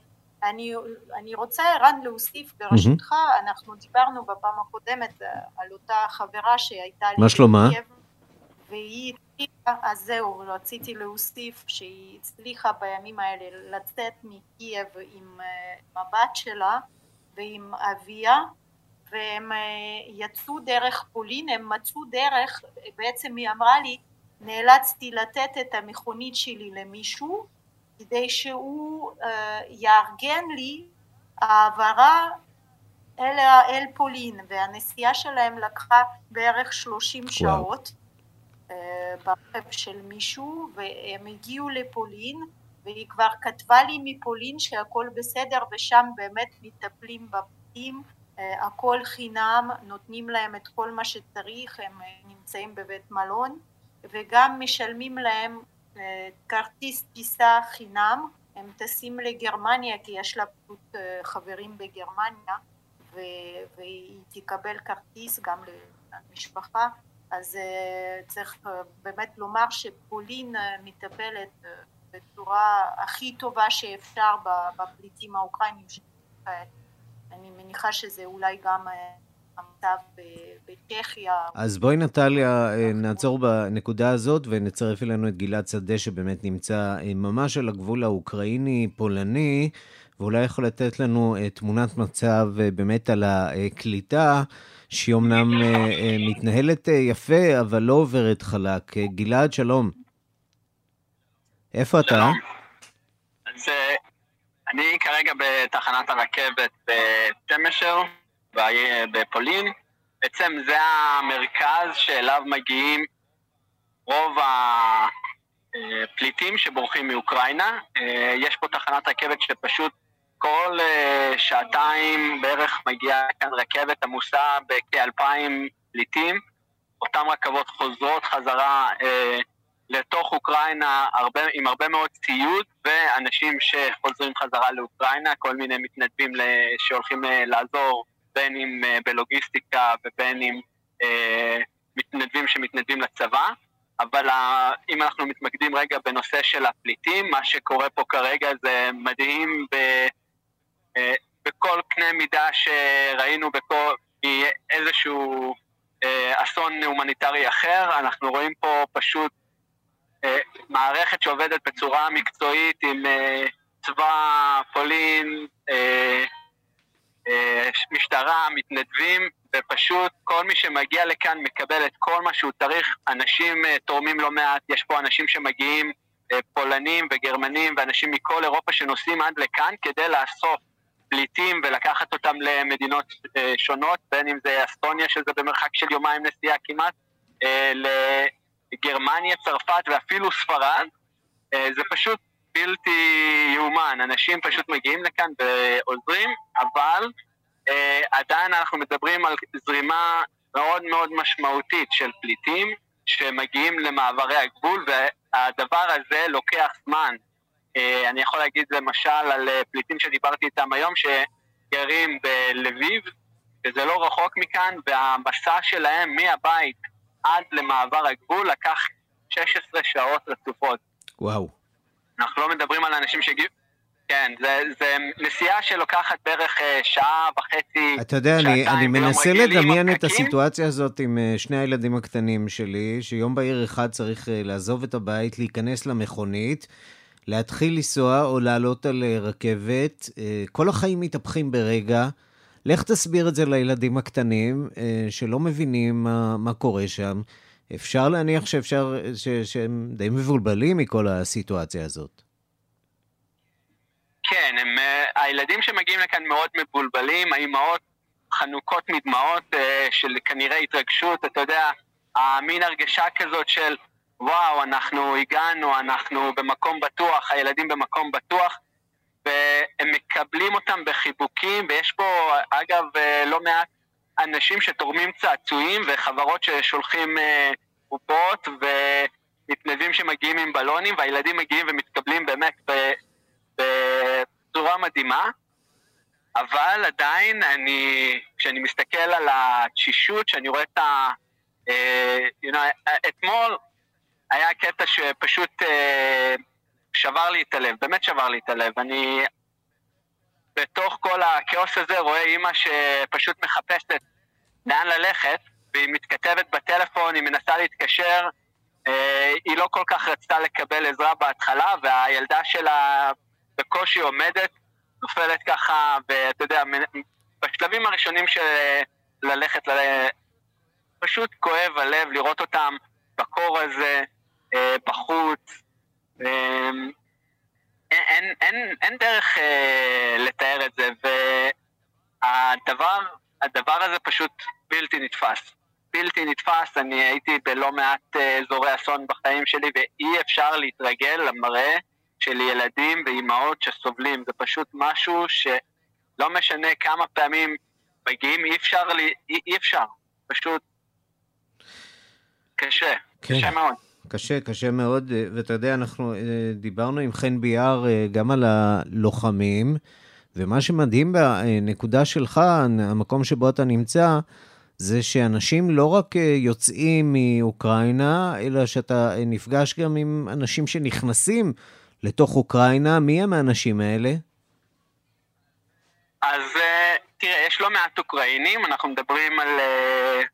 אני, אני רוצה ערן להוסיף ברשותך, mm-hmm. אנחנו דיברנו בפעם הקודמת אה, על אותה חברה שהייתה לי מה שלומה? והיא הצליחה, אז זהו, רציתי להוסיף שהיא הצליחה בימים האלה לצאת מקייב עם אה, הבת שלה ועם אביה והם אה, יצאו דרך פולין, הם מצאו דרך, בעצם היא אמרה לי, נאלצתי לתת את המכונית שלי למישהו כדי שהוא אה, יארגן לי העברה אל, אל פולין, והנסיעה שלהם לקחה בערך שלושים שעות אה, ברכב של מישהו, והם הגיעו לפולין, והיא כבר כתבה לי מפולין שהכל בסדר, ושם באמת מטפלים בפנים אה, הכל חינם, נותנים להם את כל מה שצריך, הם נמצאים בבית מלון וגם משלמים להם כרטיס טיסה חינם, הם טסים לגרמניה כי יש לה פשוט חברים בגרמניה והיא תקבל כרטיס גם למשפחה. אז צריך באמת לומר שפולין מטפלת בצורה הכי טובה שאפשר בפליטים האוקראינים אני מניחה שזה אולי גם אה, המצב בצ'כיה. אז בואי נטליה, אה, נעצור בנקודה הזאת ונצרף אלינו את גלעד שדה, שבאמת נמצא אה, ממש על הגבול האוקראיני-פולני, ואולי יכול לתת לנו תמונת מצב באמת על הקליטה. שהיא אומנם מתנהלת יפה, אבל לא עוברת חלק. גלעד, שלום. איפה אתה? אז אני כרגע בתחנת הרכבת בתמשר, בפולין. בעצם זה המרכז שאליו מגיעים רוב הפליטים שבורחים מאוקראינה. יש פה תחנת רכבת שפשוט כל שעתיים בערך מגיעה כאן רכבת עמוסה בכ-2,000 פליטים. אותן רכבות חוזרות חזרה לתוך אוקראינה הרבה, עם הרבה מאוד ציוד ואנשים שחוזרים חזרה לאוקראינה, כל מיני מתנדבים שהולכים אה, לעזור בין אם אה, בלוגיסטיקה ובין אם אה, מתנדבים שמתנדבים לצבא. אבל אם אנחנו מתמקדים רגע בנושא של הפליטים, מה שקורה פה כרגע זה מדהים ב, אה, בכל קנה מידה שראינו בכל, מאיזשהו אסון הומניטרי אחר. אנחנו רואים פה פשוט מערכת שעובדת בצורה מקצועית עם צבא פולין, אה, משטרה, מתנדבים, ופשוט כל מי שמגיע לכאן מקבל את כל מה שהוא צריך. אנשים uh, תורמים לא מעט, יש פה אנשים שמגיעים, uh, פולנים וגרמנים ואנשים מכל אירופה שנוסעים עד לכאן כדי לאסוף פליטים ולקחת אותם למדינות uh, שונות, בין אם זה אסטוניה, שזה במרחק של יומיים נסיעה כמעט, לגרמניה, צרפת ואפילו ספרד. זה פשוט בלתי יאומן, אנשים פשוט מגיעים לכאן ועוזרים, אבל אה, עדיין אנחנו מדברים על זרימה מאוד מאוד משמעותית של פליטים שמגיעים למעברי הגבול, והדבר הזה לוקח זמן. אה, אני יכול להגיד למשל על אה, פליטים שדיברתי איתם היום, שגרים בלביב, וזה לא רחוק מכאן, והמסע שלהם מהבית עד למעבר הגבול לקח 16 שעות רצופות. וואו. אנחנו לא מדברים על אנשים שהגיעו... כן, זה נסיעה שלוקחת בערך אה, שעה וחצי, אתה יודע, אני, אני מנסה לדמיין את הסיטואציה הזאת עם אה, שני הילדים הקטנים שלי, שיום בהיר אחד צריך אה, לעזוב את הבית, להיכנס למכונית, להתחיל לנסוע או לעלות על רכבת. כל החיים מתהפכים ברגע. לך תסביר את זה לילדים הקטנים, שלא מבינים מה, מה קורה שם. אפשר להניח שאפשר, ש, שהם די מבולבלים מכל הסיטואציה הזאת. כן, הם, uh, הילדים שמגיעים לכאן מאוד מבולבלים, האימהות חנוקות מדמעות uh, של כנראה התרגשות, אתה יודע, המין הרגשה כזאת של וואו, אנחנו הגענו, אנחנו במקום בטוח, הילדים במקום בטוח, והם מקבלים אותם בחיבוקים, ויש פה, אגב, uh, לא מעט אנשים שתורמים צעצועים וחברות ששולחים בובות ומתנדבים שמגיעים עם בלונים, והילדים מגיעים ומתקבלים באמת בצורה מדהימה, אבל עדיין אני, כשאני מסתכל על התשישות, כשאני רואה את ה... Uh, you know, אתמול היה קטע שפשוט uh, שבר לי את הלב, באמת שבר לי את הלב. אני בתוך כל הכאוס הזה רואה אימא שפשוט מחפשת לאן ללכת, והיא מתכתבת בטלפון, היא מנסה להתקשר, uh, היא לא כל כך רצתה לקבל עזרה בהתחלה, והילדה שלה בקושי עומדת, נופלת ככה, ואתה יודע, בשלבים הראשונים של ללכת, ל... פשוט כואב הלב לראות אותם בקור הזה, אה, בחוץ. אה, אין, אין, אין דרך אה, לתאר את זה, והדבר הדבר הזה פשוט בלתי נתפס. בלתי נתפס, אני הייתי בלא מעט אזורי אסון בחיים שלי, ואי אפשר להתרגל למראה של ילדים ואימהות שסובלים. זה פשוט משהו שלא משנה כמה פעמים מגיעים, אי אפשר, לי, אי, אי אפשר. פשוט קשה, כן. קשה מאוד. קשה, קשה מאוד, ואתה יודע, אנחנו אה, דיברנו עם חן ביאר אה, גם על הלוחמים, ומה שמדהים בנקודה שלך, המקום שבו אתה נמצא, זה שאנשים לא רק אה, יוצאים מאוקראינה, אלא שאתה נפגש גם עם אנשים שנכנסים לתוך אוקראינה. מי הם האנשים האלה? אז אה, תראה, יש לא מעט אוקראינים, אנחנו מדברים על uh,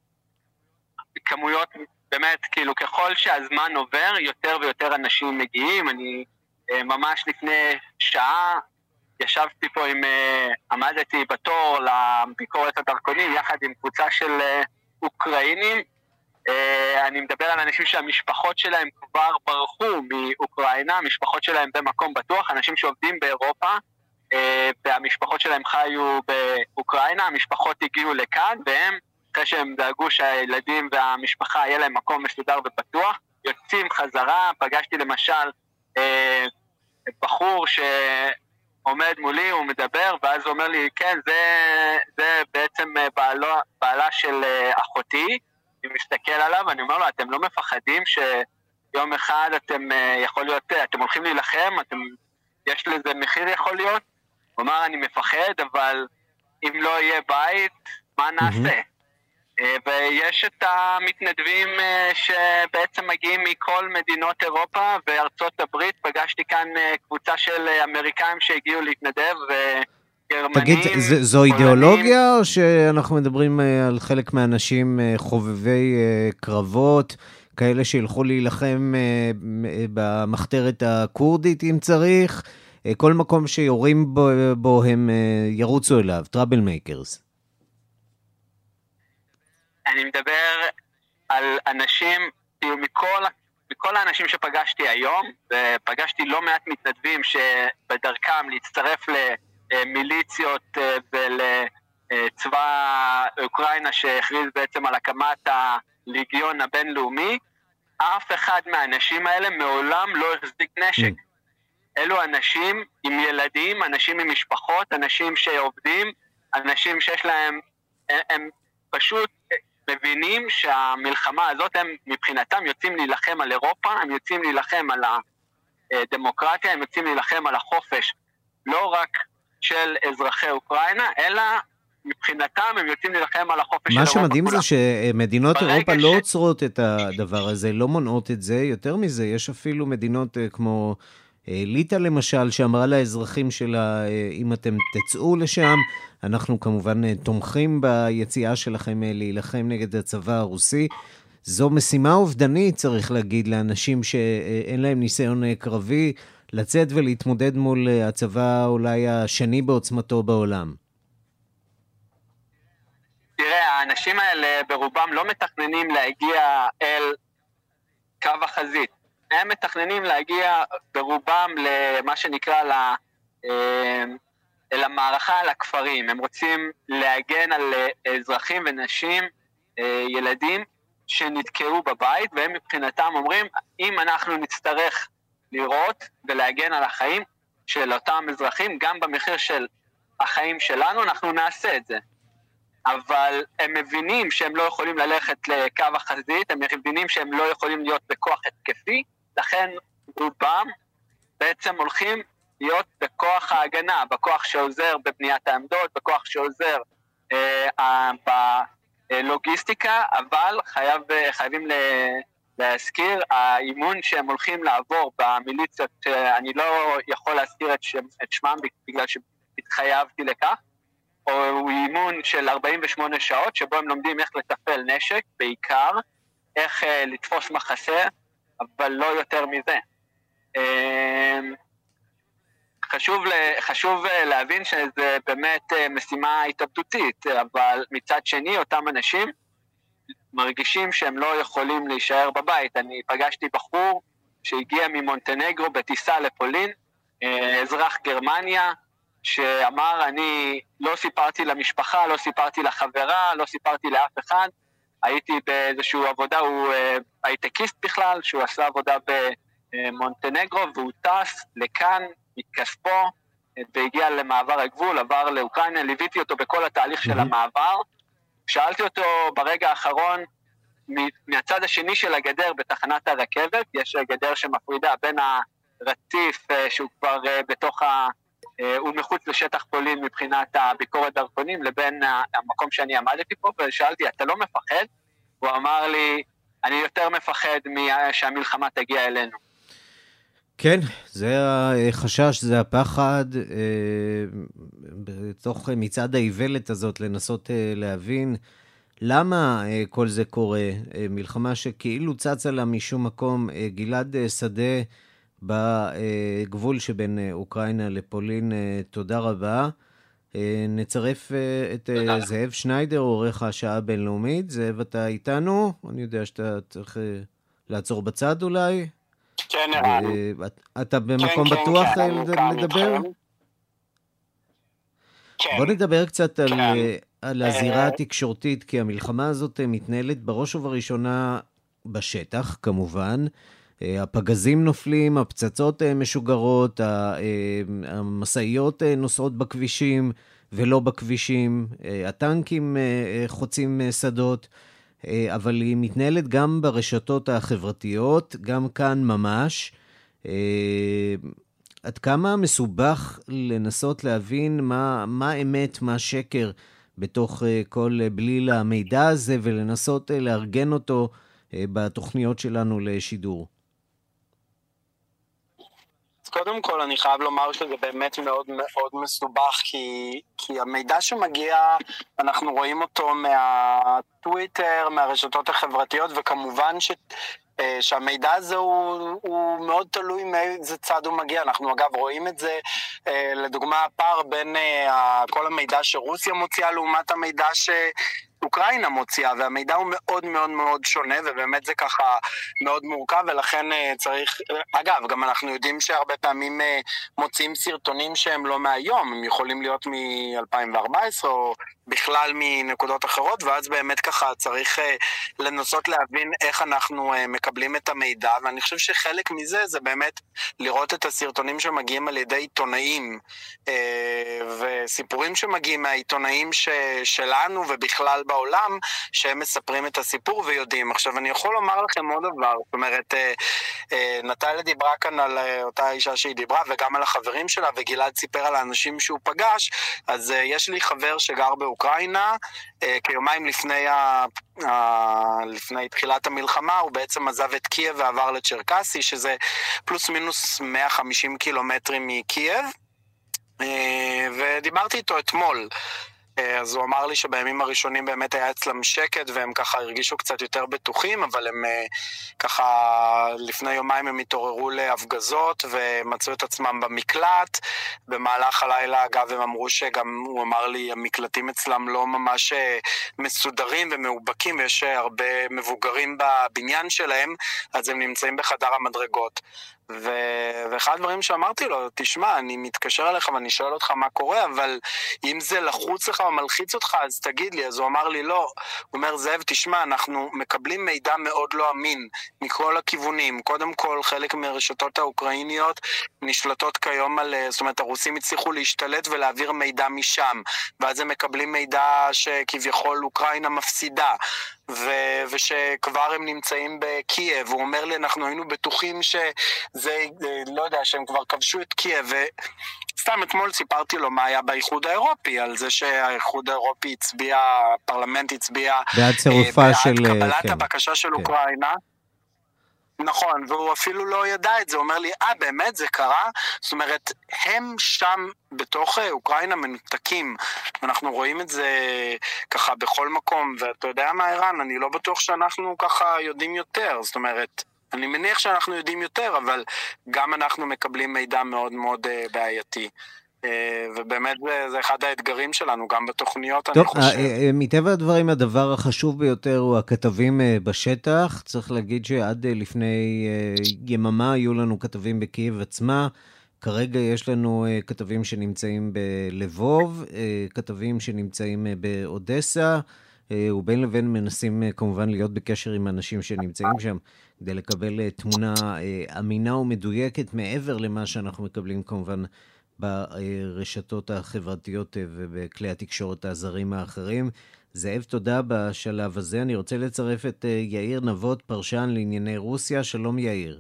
כמויות, באמת, כאילו, ככל שהזמן עובר, יותר ויותר אנשים מגיעים. אני uh, ממש לפני שעה ישבתי פה עם, עמדתי בתור לביקורת הדרכונים יחד עם קבוצה של אוקראינים, אה, אני מדבר על אנשים שהמשפחות שלהם כבר ברחו מאוקראינה, המשפחות שלהם במקום בטוח, אנשים שעובדים באירופה, אה, והמשפחות שלהם חיו באוקראינה, המשפחות הגיעו לכאן, והם, אחרי שהם דאגו שהילדים והמשפחה יהיה להם מקום מסודר ובטוח, יוצאים חזרה, פגשתי למשל אה, בחור שעומד מולי, הוא מדבר, ואז הוא אומר לי, כן, זה, זה בעצם בעלו, בעלה של אחותי, אני מסתכל עליו, אני אומר לו, אתם לא מפחדים שיום אחד אתם, אה, יכול להיות, אה, אתם הולכים להילחם, אתם, יש לזה מחיר יכול להיות? הוא אמר, אני מפחד, אבל אם לא יהיה בית, מה נעשה? Mm-hmm. ויש את המתנדבים שבעצם מגיעים מכל מדינות אירופה וארצות הברית. פגשתי כאן קבוצה של אמריקאים שהגיעו להתנדב, גרמנים... תגיד, ז, זו אידיאולוגיה, או שאנחנו מדברים אה, על חלק מהאנשים אה, חובבי אה, קרבות, כאלה שילכו להילחם במחתרת הכורדית אם צריך? כל מקום שיורים בו, בו הם ירוצו אליו, trouble makers. אני מדבר על אנשים, כאילו מכל, מכל האנשים שפגשתי היום, ופגשתי לא מעט מתנדבים שבדרכם להצטרף למיליציות אה, ולצבא אוקראינה שהכריז בעצם על הקמת הליגיון הבינלאומי, אף אחד מהאנשים האלה מעולם לא החזיק נשק. Mm. אלו אנשים עם ילדים, אנשים עם משפחות, אנשים שעובדים, אנשים שיש להם, הם, הם פשוט מבינים שהמלחמה הזאת, הם מבחינתם יוצאים להילחם על אירופה, הם יוצאים להילחם על הדמוקרטיה, הם יוצאים להילחם על החופש, לא רק של אזרחי אוקראינה, אלא מבחינתם הם יוצאים להילחם על החופש של אירופה מה שמדהים זה שמדינות אירופה לא ש... לא עוצרות את הדבר הזה, לא מונעות את זה. יותר מזה, יש אפילו מדינות אה, כמו אה, ליטא למשל, שאמרה לאזרחים שלה, אה, אם אתם תצאו לשם, אנחנו כמובן תומכים ביציאה שלכם להילחם נגד הצבא הרוסי. זו משימה אובדנית, צריך להגיד, לאנשים שאין להם ניסיון קרבי, לצאת ולהתמודד מול הצבא אולי השני בעוצמתו בעולם. תראה, האנשים האלה ברובם לא מתכננים להגיע אל קו החזית. הם מתכננים להגיע ברובם למה שנקרא ל... אה, אל המערכה על הכפרים. הם רוצים להגן על אזרחים ונשים, אה, ילדים, שנתקעו בבית, והם מבחינתם אומרים, אם אנחנו נצטרך לראות ולהגן על החיים של אותם אזרחים, גם במחיר של החיים שלנו, אנחנו נעשה את זה. אבל הם מבינים שהם לא יכולים ללכת לקו החזית, הם מבינים שהם לא יכולים להיות בכוח התקפי, לכן רובם בעצם הולכים להיות בכוח ההגנה, בכוח שעוזר בבניית העמדות, בכוח שעוזר אה, בלוגיסטיקה, אבל חייב, חייבים להזכיר, האימון שהם הולכים לעבור במיליציות, אה, אני לא יכול להזכיר את, שם, את שמם בגלל שהתחייבתי לכך, או אימון של 48 שעות, שבו הם לומדים איך לתפעל נשק, בעיקר, איך uh, לתפוס מחסה, אבל לא יותר מזה. Uh, חשוב, חשוב uh, להבין שזה באמת uh, משימה התאבדותית, אבל מצד שני, אותם אנשים מרגישים שהם לא יכולים להישאר בבית. אני פגשתי בחור שהגיע ממונטנגרו בטיסה לפולין, אזרח גרמניה, שאמר, אני לא סיפרתי למשפחה, לא סיפרתי לחברה, לא סיפרתי לאף אחד, הייתי באיזושהי עבודה, הוא אה, הייטקיסט בכלל, שהוא עשה עבודה במונטנגרו, והוא טס לכאן מכספו, אה, והגיע למעבר הגבול, עבר לאוקראינה, ליוויתי אותו בכל התהליך של המעבר. שאלתי אותו ברגע האחרון, מהצד השני של הגדר בתחנת הרכבת, יש גדר שמפרידה בין הרציף אה, שהוא כבר בתוך ה... אה, הוא מחוץ לשטח פולין מבחינת הביקורת דרכונים לבין המקום שאני עמדתי פה, ושאלתי, אתה לא מפחד? הוא אמר לי, אני יותר מפחד שהמלחמה תגיע אלינו. כן, זה החשש, זה הפחד, אה, בתוך מצעד האיוולת הזאת, לנסות אה, להבין למה כל זה קורה. מלחמה שכאילו צצה לה משום מקום. גלעד שדה, בגבול שבין אה, אוקראינה לפולין. אה, תודה רבה. אה, נצרף את תודה. זאב שניידר, עורך השעה הבינלאומית. זאב, אתה איתנו? אני יודע שאתה צריך לעצור בצד אולי. כן, ערן. אתה במקום כן, כן בטוח כן, לדבר? כן. בוא נדבר קצת כן. על, על הזירה התקשורתית, כי המלחמה הזאת מתנהלת בראש ובראשונה בשטח, כמובן. אה, הפגזים נופלים, הפצצות אה, משוגרות, אה, המשאיות נוסעות בכבישים ולא בכבישים, הטנקים חוצים שדות, אבל היא מתנהלת גם ברשתות החברתיות, גם כאן ממש. עד כמה מסובך לנסות להבין מה, מה אמת, מה שקר בתוך כל בליל המידע הזה, ולנסות לארגן אותו בתוכניות שלנו לשידור? קודם כל אני חייב לומר שזה באמת מאוד מאוד מסובך, כי, כי המידע שמגיע, אנחנו רואים אותו מהטוויטר, מהרשתות החברתיות, וכמובן ש... אה, שהמידע הזה הוא, הוא מאוד תלוי מאיזה צד הוא מגיע. אנחנו אגב רואים את זה, אה, לדוגמה, הפער בין אה, כל המידע שרוסיה מוציאה לעומת המידע ש... שאוקראינה מוציאה, והמידע הוא מאוד מאוד מאוד שונה, ובאמת זה ככה מאוד מורכב, ולכן uh, צריך... אגב, גם אנחנו יודעים שהרבה פעמים uh, מוציאים סרטונים שהם לא מהיום, הם יכולים להיות מ-2014, או בכלל מנקודות אחרות, ואז באמת ככה צריך לנסות להבין איך אנחנו מקבלים את המידע, ואני חושב שחלק מזה זה באמת לראות את הסרטונים שמגיעים על ידי עיתונאים, וסיפורים שמגיעים מהעיתונאים שלנו ובכלל בעולם, שהם מספרים את הסיפור ויודעים. עכשיו, אני יכול לומר לכם עוד דבר, זאת אומרת, uh, uh, נטליה דיברה כאן על uh, אותה אישה שהיא דיברה, וגם על החברים שלה, וגלעד סיפר על האנשים שהוא פגש, אז יש לי חבר שגר באוקראינה, כיומיים לפני, ה, uh, לפני תחילת המלחמה, הוא בעצם עזב את קייב ועבר לצ'רקסי, שזה פלוס מינוס 150 קילומטרים מקייב. ודיברתי איתו אתמול. אה, אז הוא אמר לי שבימים הראשונים באמת היה אצלם שקט והם ככה הרגישו קצת יותר בטוחים, אבל הם אה, ככה לפני יומיים הם התעוררו להפגזות ומצאו את עצמם במקלט. במהלך הלילה, אגב, הם אמרו שגם, הוא אמר לי, המקלטים אצלם לא ממש אה, מסודרים ומאובקים, ויש הרבה מבוגרים בבניין שלהם, אז הם נמצאים בחדר המדרגות. ו... ואחד הדברים שאמרתי לו, תשמע, אני מתקשר אליך ואני שואל אותך מה קורה, אבל אם זה לחוץ לך או מלחיץ אותך, אז תגיד לי. אז הוא אמר לי, לא. הוא אומר, זאב, תשמע, אנחנו מקבלים מידע מאוד לא אמין מכל הכיוונים. קודם כל, חלק מהרשתות האוקראיניות נשלטות כיום על... זאת אומרת, הרוסים הצליחו להשתלט ולהעביר מידע משם, ואז הם מקבלים מידע שכביכול אוקראינה מפסידה. ו- ושכבר הם נמצאים בקייב, הוא אומר לי, אנחנו היינו בטוחים שזה, לא יודע, שהם כבר כבשו את קייב, וסתם אתמול סיפרתי לו מה היה באיחוד האירופי, על זה שהאיחוד האירופי הצביע, הפרלמנט הצביע... בעד צירופה בעד של... בעד קבלת כן. הבקשה של כן. אוקראינה. נכון, והוא אפילו לא ידע את זה, הוא אומר לי, אה, באמת זה קרה? זאת אומרת, הם שם בתוך אה, אוקראינה מנותקים, ואנחנו רואים את זה ככה בכל מקום, ואתה יודע מה, ערן, אני לא בטוח שאנחנו ככה יודעים יותר, זאת אומרת, אני מניח שאנחנו יודעים יותר, אבל גם אנחנו מקבלים מידע מאוד מאוד אה, בעייתי. אה, ובאמת זה, זה אחד האתגרים שלנו, גם בתוכניות, אני טוב, חושב. אה, אה, מטבע הדברים הדבר החשוב ביותר הוא הכתבים אה, בשטח. צריך להגיד שעד אה, לפני אה, יממה היו לנו כתבים בקייב עצמה. כרגע יש לנו אה, כתבים שנמצאים בלבוב, אה, כתבים שנמצאים אה, באודסה, אה, ובין לבין מנסים אה, כמובן להיות בקשר עם האנשים שנמצאים שם, כדי לקבל אה, תמונה אה, אמינה ומדויקת מעבר למה שאנחנו מקבלים כמובן ברשתות החברתיות אה, ובכלי התקשורת הזרים האחרים. זאב, תודה בשלב הזה. אני רוצה לצרף את אה, יאיר נבות, פרשן לענייני רוסיה. שלום יאיר.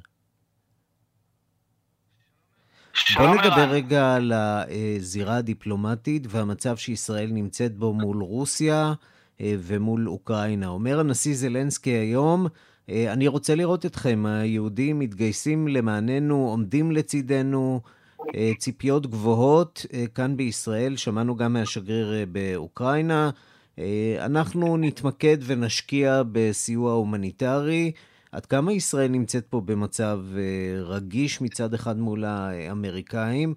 בוא נדבר. רגע על הזירה הדיפלומטית והמצב שישראל נמצאת בו מול רוסיה אה, ומול אוקראינה. אומר הנשיא זלנסקי היום, אה, אני רוצה לראות אתכם, היהודים מתגייסים למעננו, עומדים לצידנו, אה, ציפיות גבוהות אה, כאן בישראל, שמענו גם מהשגריר אה, באוקראינה. אה, אנחנו נתמקד ונשקיע בסיוע הומניטרי. עד כמה ישראל נמצאת פה במצב אה, רגיש מצד אחד מול האמריקאים,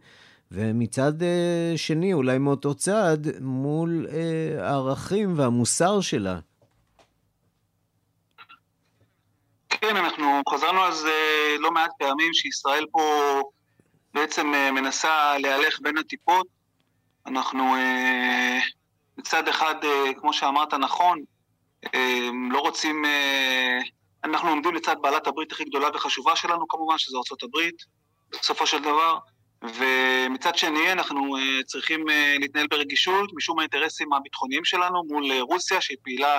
ומצד אה, שני, אולי מאותו צד, מול אה, הערכים והמוסר שלה. כן, אנחנו חזרנו על זה לא מעט פעמים, שישראל פה בעצם אה, מנסה להלך בין הטיפות. אנחנו אה, מצד אחד, אה, כמו שאמרת נכון, לא רוצים... אנחנו עומדים לצד בעלת הברית הכי גדולה וחשובה שלנו כמובן, שזו ארצות הברית, בסופו של דבר, ומצד שני אנחנו צריכים להתנהל ברגישות משום האינטרסים הביטחוניים שלנו מול רוסיה, שהיא פעילה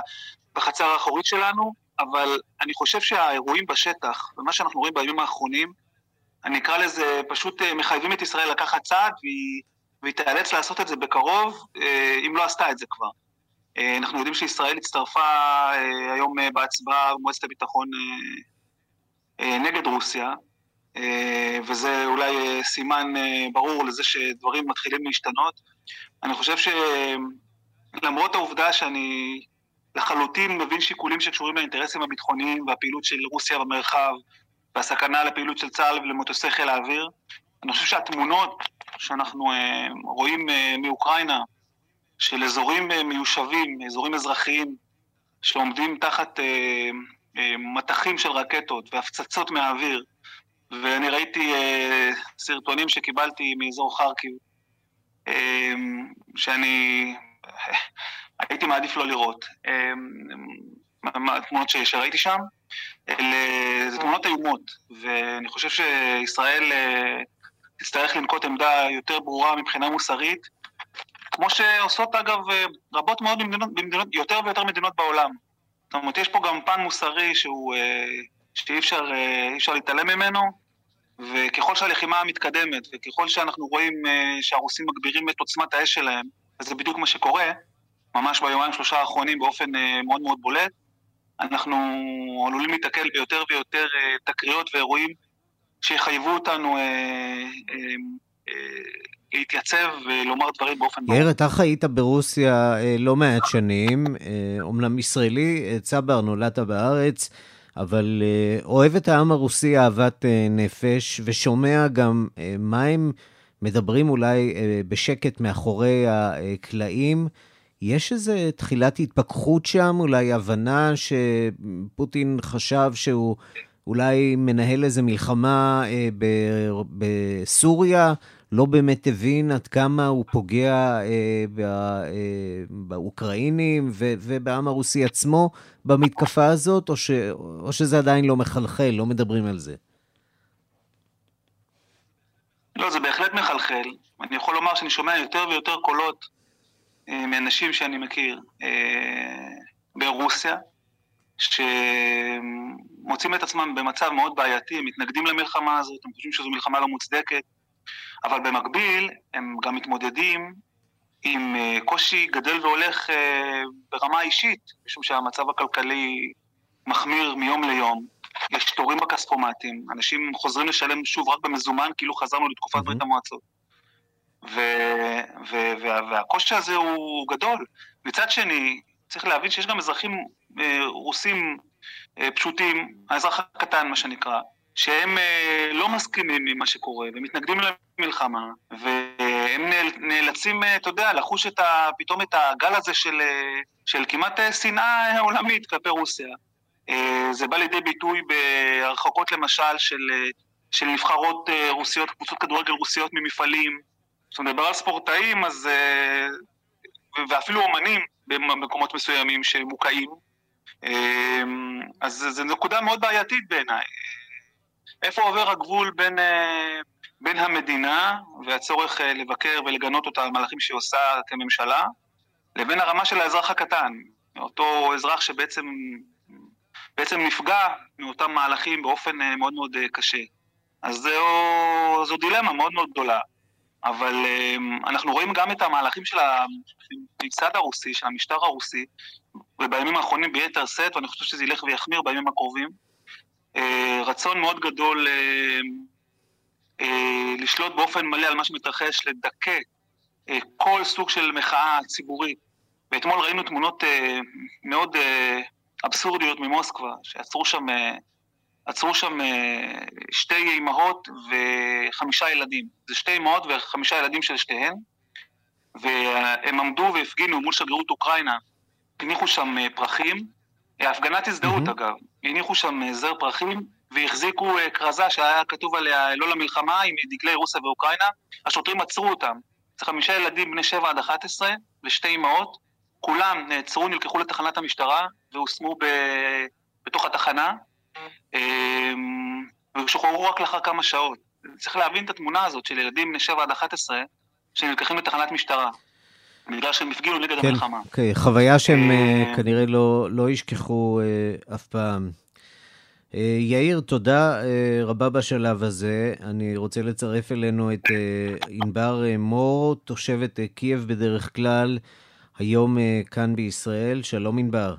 בחצר האחורית שלנו, אבל אני חושב שהאירועים בשטח, ומה שאנחנו רואים בימים האחרונים, אני אקרא לזה, פשוט אה, מחייבים את ישראל לקחת צעד, והיא, והיא תיאלץ לעשות את זה בקרוב, אה, אם לא עשתה את זה כבר. אה, אנחנו יודעים שישראל הצטרפה היום בהצבעה במועצת הביטחון נגד רוסיה, וזה אולי סימן ברור לזה שדברים מתחילים להשתנות. אני חושב שלמרות העובדה שאני לחלוטין מבין שיקולים שקשורים לאינטרסים הביטחוניים והפעילות של רוסיה במרחב והסכנה לפעילות של צה"ל ולמטוסי חיל האוויר, אני חושב שהתמונות שאנחנו אה, רואים אה, מאוקראינה של אזורים מיושבים, אזורים אזרחיים, שעומדים תחת מטחים של רקטות והפצצות מהאוויר, ואני ראיתי סרטונים שקיבלתי מאזור חרקיב, שאני הייתי מעדיף לא לראות. התמונות שראיתי שם, אלה, זה תמונות איומות, ואני חושב שישראל אה, תצטרך לנקוט עמדה יותר ברורה מבחינה מוסרית, כמו שעושות אגב אה, רבות מאוד במדינות, במדינות, יותר ויותר מדינות בעולם. זאת אומרת, יש פה גם פן מוסרי שהוא, אה, שאי אפשר, אפשר להתעלם ממנו, וככל שהלחימה מתקדמת, וככל שאנחנו רואים שהרוסים מגבירים את עוצמת האש שלהם, וזה בדיוק מה שקורה, ממש ביומיים שלושה האחרונים באופן מאוד מאוד בולט, אנחנו עלולים להתקל ביותר ויותר אה, תקריות ואירועים שיחייבו אותנו אה, אה, להתייצב ולומר דברים באופן ברור. יאיר, אתה חיית ברוסיה לא מעט שנים, אומנם ישראלי, צבר, נולדת בארץ, אבל אוהב את העם הרוסי אהבת נפש, ושומע גם מה הם מדברים אולי בשקט מאחורי הקלעים. יש איזו תחילת התפכחות שם, אולי הבנה שפוטין חשב שהוא אולי מנהל איזו מלחמה אה, בסוריה, לא באמת הבין עד כמה הוא פוגע אה, ב, אה, באוקראינים ו, ובעם הרוסי עצמו במתקפה הזאת, או, ש, או שזה עדיין לא מחלחל, לא מדברים על זה? לא, זה בהחלט מחלחל. אני יכול לומר שאני שומע יותר ויותר קולות מאנשים שאני מכיר אה, ברוסיה, שמוצאים את עצמם במצב מאוד בעייתי, הם מתנגדים למלחמה הזאת, הם חושבים שזו מלחמה לא מוצדקת, אבל במקביל הם גם מתמודדים עם אה, קושי גדל והולך ברמה אישית, משום שהמצב הכלכלי מחמיר מיום ליום, יש תורים בכספומטים, אנשים חוזרים לשלם שוב רק במזומן, כאילו חזרנו לתקופת mm-hmm. ברית המועצות. ו, ו, וה, והקושי הזה הוא גדול. מצד שני, צריך להבין שיש גם אזרחים אה, רוסים אה, פשוטים, האזרח הקטן מה שנקרא, שהם אה, לא מסכימים עם מה שקורה ומתנגדים למלחמה, והם נאלצים, אתה יודע, לחוש את ה, פתאום את הגל הזה של, של כמעט שנאה עולמית כלפי רוסיה. זה בא לידי ביטוי בהרחקות למשל של, של נבחרות רוסיות, קבוצות כדורגל רוסיות ממפעלים, כשאתה מדבר על ספורטאים, אז... אה, ואפילו אומנים במקומות מסוימים שמוקעים, אה, אז זו נקודה מאוד בעייתית בעיניי. איפה עובר הגבול בין, אה, בין המדינה והצורך לבקר ולגנות אותה על מהלכים שהיא עושה כממשלה, לבין הרמה של האזרח הקטן, אותו אזרח שבעצם בעצם נפגע מאותם מהלכים באופן מאוד מאוד קשה. אז זו, זו דילמה מאוד מאוד גדולה. אבל אמ, אנחנו רואים גם את המהלכים של הממסד הרוסי, של המשטר הרוסי, ובימים האחרונים ביתר שאת, ואני חושב שזה ילך ויחמיר בימים הקרובים. אה, רצון מאוד גדול אה, אה, לשלוט באופן מלא על מה שמתרחש, לדכא כל סוג של מחאה ציבורית. ואתמול ראינו תמונות מאוד אבסורדיות ממוסקבה, שעצרו שם עצרו שם אה, שתי אימהות וחמישה ילדים. זה שתי אימהות וחמישה ילדים של שתיהן, והם עמדו והפגינו מול שגרירות אוקראינה, הניחו שם אה, פרחים, הפגנת הזדהות mm-hmm. אגב, הניחו שם אה, זר פרחים והחזיקו כרזה שהיה כתוב עליה לא למלחמה עם דגלי רוסיה ואוקראינה, השוטרים עצרו אותם. זה חמישה ילדים בני שבע עד אחת עשרה ושתי אימהות, כולם נעצרו, נלקחו לתחנת המשטרה והושמו ב... בתוך התחנה, ושוחררו רק לאחר כמה שעות. צריך להבין את התמונה הזאת של ילדים בני 7 עד 11 שנלקחים לתחנת משטרה. בגלל שהם הפגינו נגד כן, המלחמה. כן, חוויה שהם אה, כנראה לא, לא ישכחו אה, אף פעם. אה, יאיר, תודה רבה בשלב הזה. אני רוצה לצרף אלינו את ענבר מור, תושבת קייב בדרך כלל, היום כאן בישראל. שלום ענבר.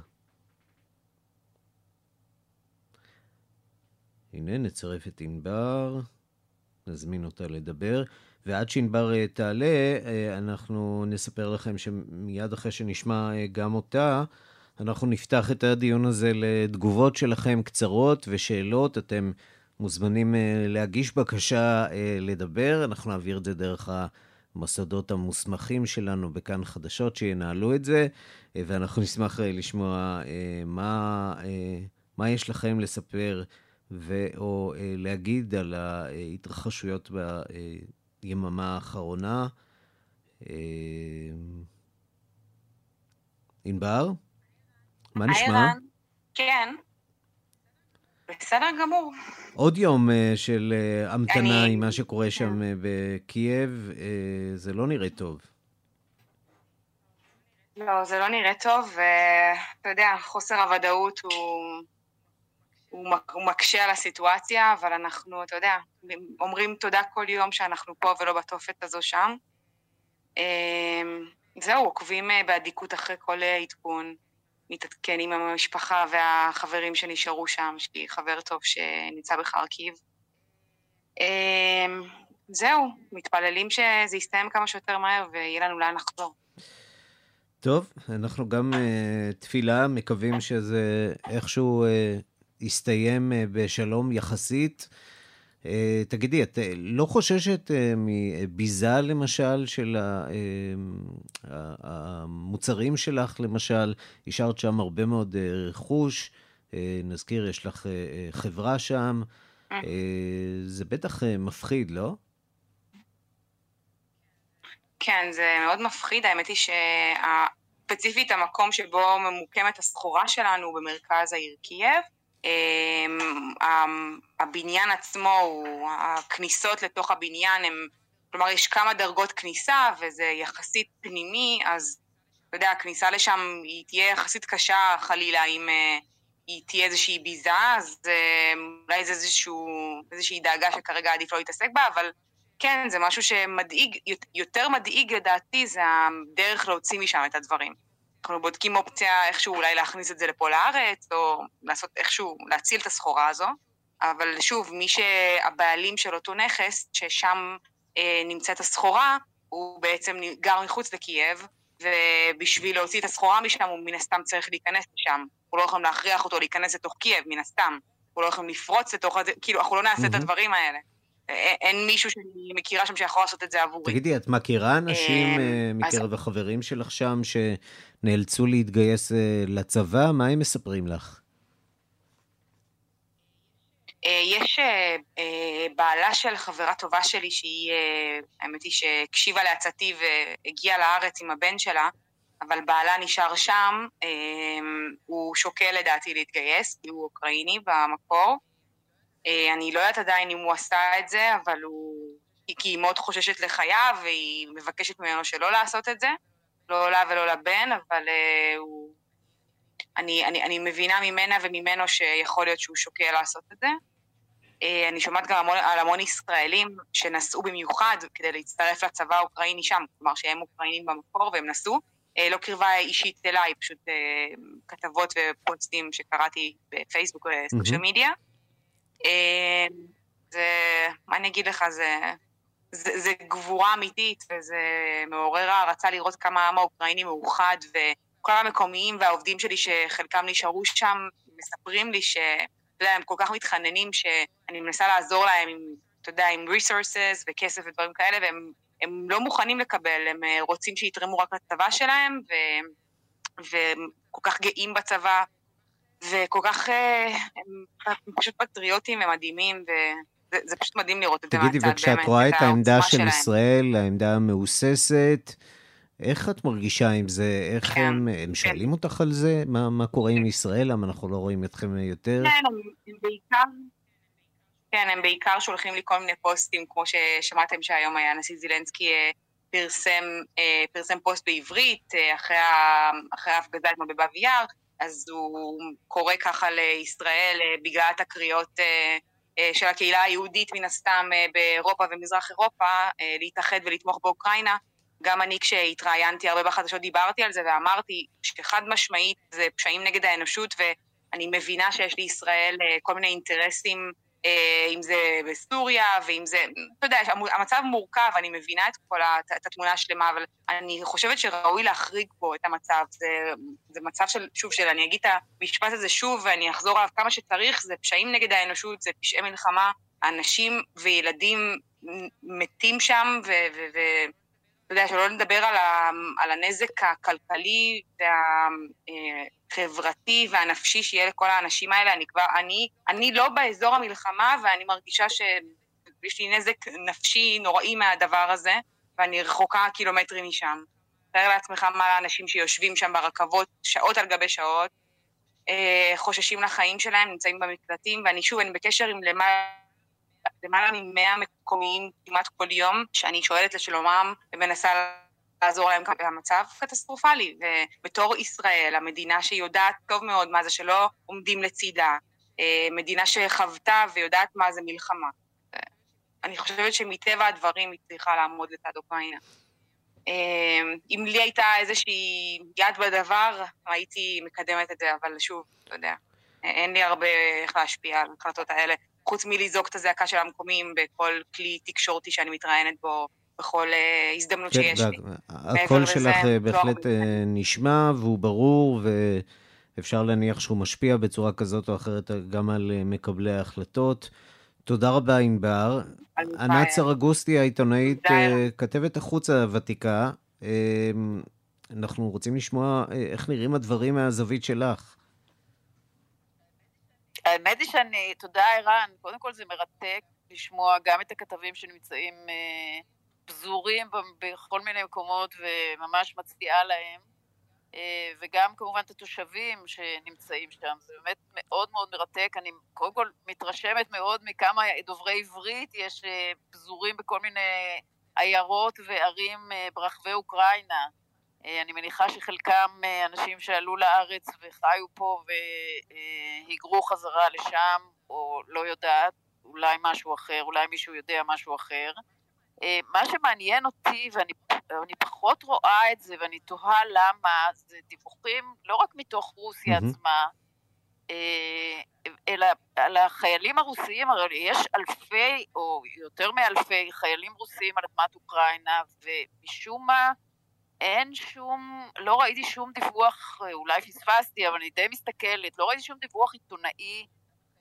הנה, נצרף את ענבר, נזמין אותה לדבר. ועד שענבר אה, תעלה, אה, אנחנו נספר לכם שמיד אחרי שנשמע אה, גם אותה, אנחנו נפתח את הדיון הזה לתגובות שלכם קצרות ושאלות. אתם מוזמנים להגיש בקשה לדבר, אנחנו נעביר את זה דרך המוסדות המוסמכים שלנו בכאן חדשות שינהלו את זה, ואנחנו נשמח לשמוע מה, מה יש לכם לספר ו, או להגיד על ההתרחשויות ביממה האחרונה. ענבר? מה נשמע? כן. בסדר גמור. עוד יום uh, של המתנה אני... עם מה שקורה שם uh, בקייב, זה לא נראה טוב. לא, זה לא נראה טוב, ואתה יודע, חוסר הוודאות הוא, הוא, מקשה על הסיטואציה, אבל אנחנו, אתה יודע, אומרים תודה כל יום שאנחנו פה ולא בתופת הזו שם. זהו, עוקבים באדיקות אחרי כל עדכון. מתעדכן עם המשפחה והחברים שנשארו שם, יש לי חבר טוב שנמצא בחרקיב. אמ, זהו, מתפללים שזה יסתיים כמה שיותר מהר ויהיה לנו לאן לחזור. טוב, אנחנו גם uh, תפילה, מקווים שזה איכשהו uh, יסתיים uh, בשלום יחסית. אה, תגידי, את אה, לא חוששת אה, מביזה, למשל, של המוצרים שלך, למשל? השארת שם הרבה מאוד רכוש, נזכיר, יש לך חברה שם. זה בטח מפחיד, לא? כן, זה מאוד מפחיד. האמת היא שספציפית המקום שבו ממוקמת הסחורה שלנו במרכז העיר קייב, הבניין עצמו, הכניסות לתוך הבניין הם, כלומר יש כמה דרגות כניסה וזה יחסית פנימי, אז אתה יודע, הכניסה לשם היא תהיה יחסית קשה חלילה אם אה, היא תהיה איזושהי ביזה, אז אה, אולי זה איזשהו, איזושהי דאגה שכרגע עדיף לא להתעסק בה, אבל כן, זה משהו שמדאיג, יותר מדאיג לדעתי זה הדרך להוציא משם את הדברים. אנחנו בודקים אופציה איכשהו אולי להכניס את זה לפה לארץ, או לעשות איכשהו, להציל את הסחורה הזו, אבל שוב, מי שהבעלים של אותו נכס, ששם אה, נמצאת הסחורה, הוא בעצם גר מחוץ לקייב, ובשביל להוציא את הסחורה משם, הוא מן הסתם צריך להיכנס לשם. אנחנו לא יכולים להכריח אותו להיכנס לתוך קייב, מן הסתם. אנחנו לא יכולים לפרוץ לתוך, כאילו, אנחנו לא נעשה mm-hmm. את הדברים האלה. אין מישהו שאני מכירה שם שיכול לעשות את זה עבורי. תגידי, את מכירה אנשים אמ, אה, מקרב החברים שלך שם שנאלצו להתגייס אה, לצבא? מה הם מספרים לך? אה, יש בעלה של חברה טובה שלי, שהיא, האמת היא שהקשיבה לעצתי והגיעה לארץ עם הבן שלה, אבל בעלה נשאר שם, הוא שוקל לדעתי להתגייס, כי הוא אוקראיני במקור. אה, אני לא יודעת עדיין אם הוא עשה את זה, אבל הוא... כי היא מאוד חוששת לחייו, והיא מבקשת ממנו שלא לעשות את זה. לא לה ולא לבן, אבל uh, הוא... אני, אני, אני מבינה ממנה וממנו שיכול להיות שהוא שוקל לעשות את זה. Uh, אני שומעת גם המון, על המון ישראלים שנסעו במיוחד כדי להצטרף לצבא האוקראיני שם, כלומר שהם אוקראינים במקור והם נסעו. Uh, לא קרבה אישית אליי, פשוט כתבות ופוסטים שקראתי בפייסבוק וסושיאל מדיה. אמ, זה, מה אני אגיד לך, זה, זה, זה גבורה אמיתית, וזה מעורר הערצה לראות כמה העם האוקראיני מאוחד, וכל המקומיים והעובדים שלי שחלקם נשארו שם, מספרים לי ש... אתה יודע, הם כל כך מתחננים שאני מנסה לעזור להם עם, אתה יודע, עם resources וכסף ודברים כאלה, והם הם לא מוכנים לקבל, הם אה, רוצים שיתרמו רק לצבא שלהם, ו, והם כל כך גאים בצבא, וכל כך, אה, הם פשוט פטריוטים ומדהימים, וזה פשוט מדהים לראות את זה מהצד, באמת. תגידי, וכשאת רואה את העמדה של שלהם. ישראל, העמדה המהוססת, איך את מרגישה עם זה? איך כן, הם, הם כן. שואלים אותך על זה? מה, מה קורה עם ישראל? למה אנחנו לא רואים אתכם יותר? כן, הם בעיקר, כן, הם בעיקר שולחים לי כל מיני פוסטים, כמו ששמעתם שהיום היה הנשיא זילנסקי אה, פרסם, אה, פרסם פוסט בעברית אחרי ההפגזה אתמול בבאב יאר, אז הוא קורא ככה לישראל אה, בגלל התקריות אה, אה, של הקהילה היהודית מן הסתם באירופה ומזרח אירופה, להתאחד ולתמוך באוקראינה. גם אני כשהתראיינתי הרבה בחדשות דיברתי על זה ואמרתי שחד משמעית זה פשעים נגד האנושות ואני מבינה שיש לישראל כל מיני אינטרסים אה, אם זה בסוריה, ואם זה, אתה יודע, המצב מורכב, אני מבינה את כל את התמונה השלמה, אבל אני חושבת שראוי להחריג פה את המצב. זה, זה מצב של, שוב, של אני אגיד את המשפט הזה שוב, ואני אחזור עליו כמה שצריך, זה פשעים נגד האנושות, זה פשעי מלחמה, אנשים וילדים מתים שם, ו... ו, ו אתה יודע, שלא לדבר על, ה, על הנזק הכלכלי והחברתי והנפשי שיהיה לכל האנשים האלה. אני כבר, אני, אני לא באזור המלחמה ואני מרגישה שיש לי נזק נפשי נוראי מהדבר הזה, ואני רחוקה קילומטרים משם. תאר לעצמך מה האנשים שיושבים שם ברכבות שעות על גבי שעות, אה, חוששים לחיים שלהם, נמצאים במקלטים, ואני שוב, אני בקשר עם למעלה, למעלה ממאה מקומיים כמעט כל יום, שאני שואלת לשלומם ומנסה לעזור להם, המצב קטסטרופלי, ובתור ישראל, המדינה שיודעת טוב מאוד מה זה שלא עומדים לצידה, אה, מדינה שחוותה ויודעת מה זה מלחמה. אני חושבת שמטבע הדברים היא צריכה לעמוד לצד אוקראינה. אמ, אם לי הייתה איזושהי יד בדבר, הייתי מקדמת את זה, אבל שוב, אתה יודע, אין לי הרבה איך להשפיע על ההחלטות האלה, חוץ מלזעוק את הזעקה של המקומים בכל כלי תקשורתי שאני מתראיינת בו בכל אה, הזדמנות כן, שיש לי. הקול שלך אה, בהחלט לא נשמע והוא ברור, ואפשר להניח שהוא משפיע בצורה כזאת או אחרת גם על מקבלי ההחלטות. תודה רבה, ענבר. ענת סרגוסטי, העיתונאית, אה, כתבת החוץ הוותיקה. אה, אנחנו רוצים לשמוע אה, איך נראים הדברים מהזווית שלך. האמת היא שאני, תודה ערן, קודם כל זה מרתק לשמוע גם את הכתבים שנמצאים פזורים בכל מיני מקומות וממש מצדיעה להם. אה, וגם כמובן את התושבים שנמצאים שם. זה באמת מאוד מאוד מרתק. אני קודם כל מתרשמת מאוד מכמה דוברי עברית יש אה, פזורים בכל מיני עיירות וערים אה, ברחבי אוקראינה. אני מניחה שחלקם אנשים שעלו לארץ וחיו פה והיגרו חזרה לשם, או לא יודעת, אולי משהו אחר, אולי מישהו יודע משהו אחר. מה שמעניין אותי, ואני אני פחות רואה את זה, ואני תוהה למה, זה דיווחים לא רק מתוך רוסיה mm-hmm. עצמה, אה, אלא על החיילים הרוסיים, הרי יש אלפי, או יותר מאלפי חיילים רוסיים על אדמת אוקראינה, ומשום מה אין שום, לא ראיתי שום דיווח, אולי פספסתי, אבל אני די מסתכלת, לא ראיתי שום דיווח עיתונאי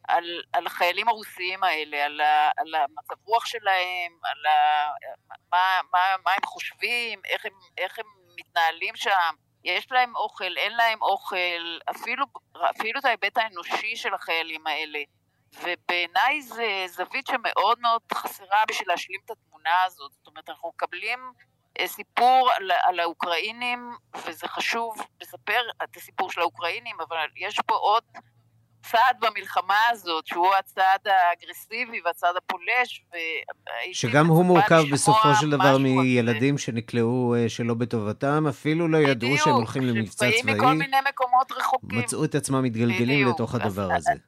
על, על החיילים הרוסיים האלה, על, על המצב רוח שלהם, על ה, מה, מה, מה הם חושבים, איך הם, איך הם מתנהלים שם, יש להם אוכל, אין להם אוכל, אפילו, אפילו את ההיבט האנושי של החיילים האלה. ובעיניי זה זווית שמאוד מאוד חסרה בשביל להשלים את התמונה הזאת. זאת אומרת, אנחנו מקבלים אה, סיפור על, על האוקראינים, וזה חשוב לספר את הסיפור של האוקראינים, אבל יש פה עוד צעד במלחמה הזאת, שהוא הצעד האגרסיבי והצעד הפולש, שגם הוא מורכב בסופו של דבר מילדים אחר. שנקלעו אה, שלא בטובתם, אפילו לא ידעו בדיוק, שהם הולכים למבצע צבאי. בדיוק, שבאים מכל מיני מקומות רחוקים. מצאו את עצמם מתגלגלים בדיוק. לתוך הדבר אז, הזה.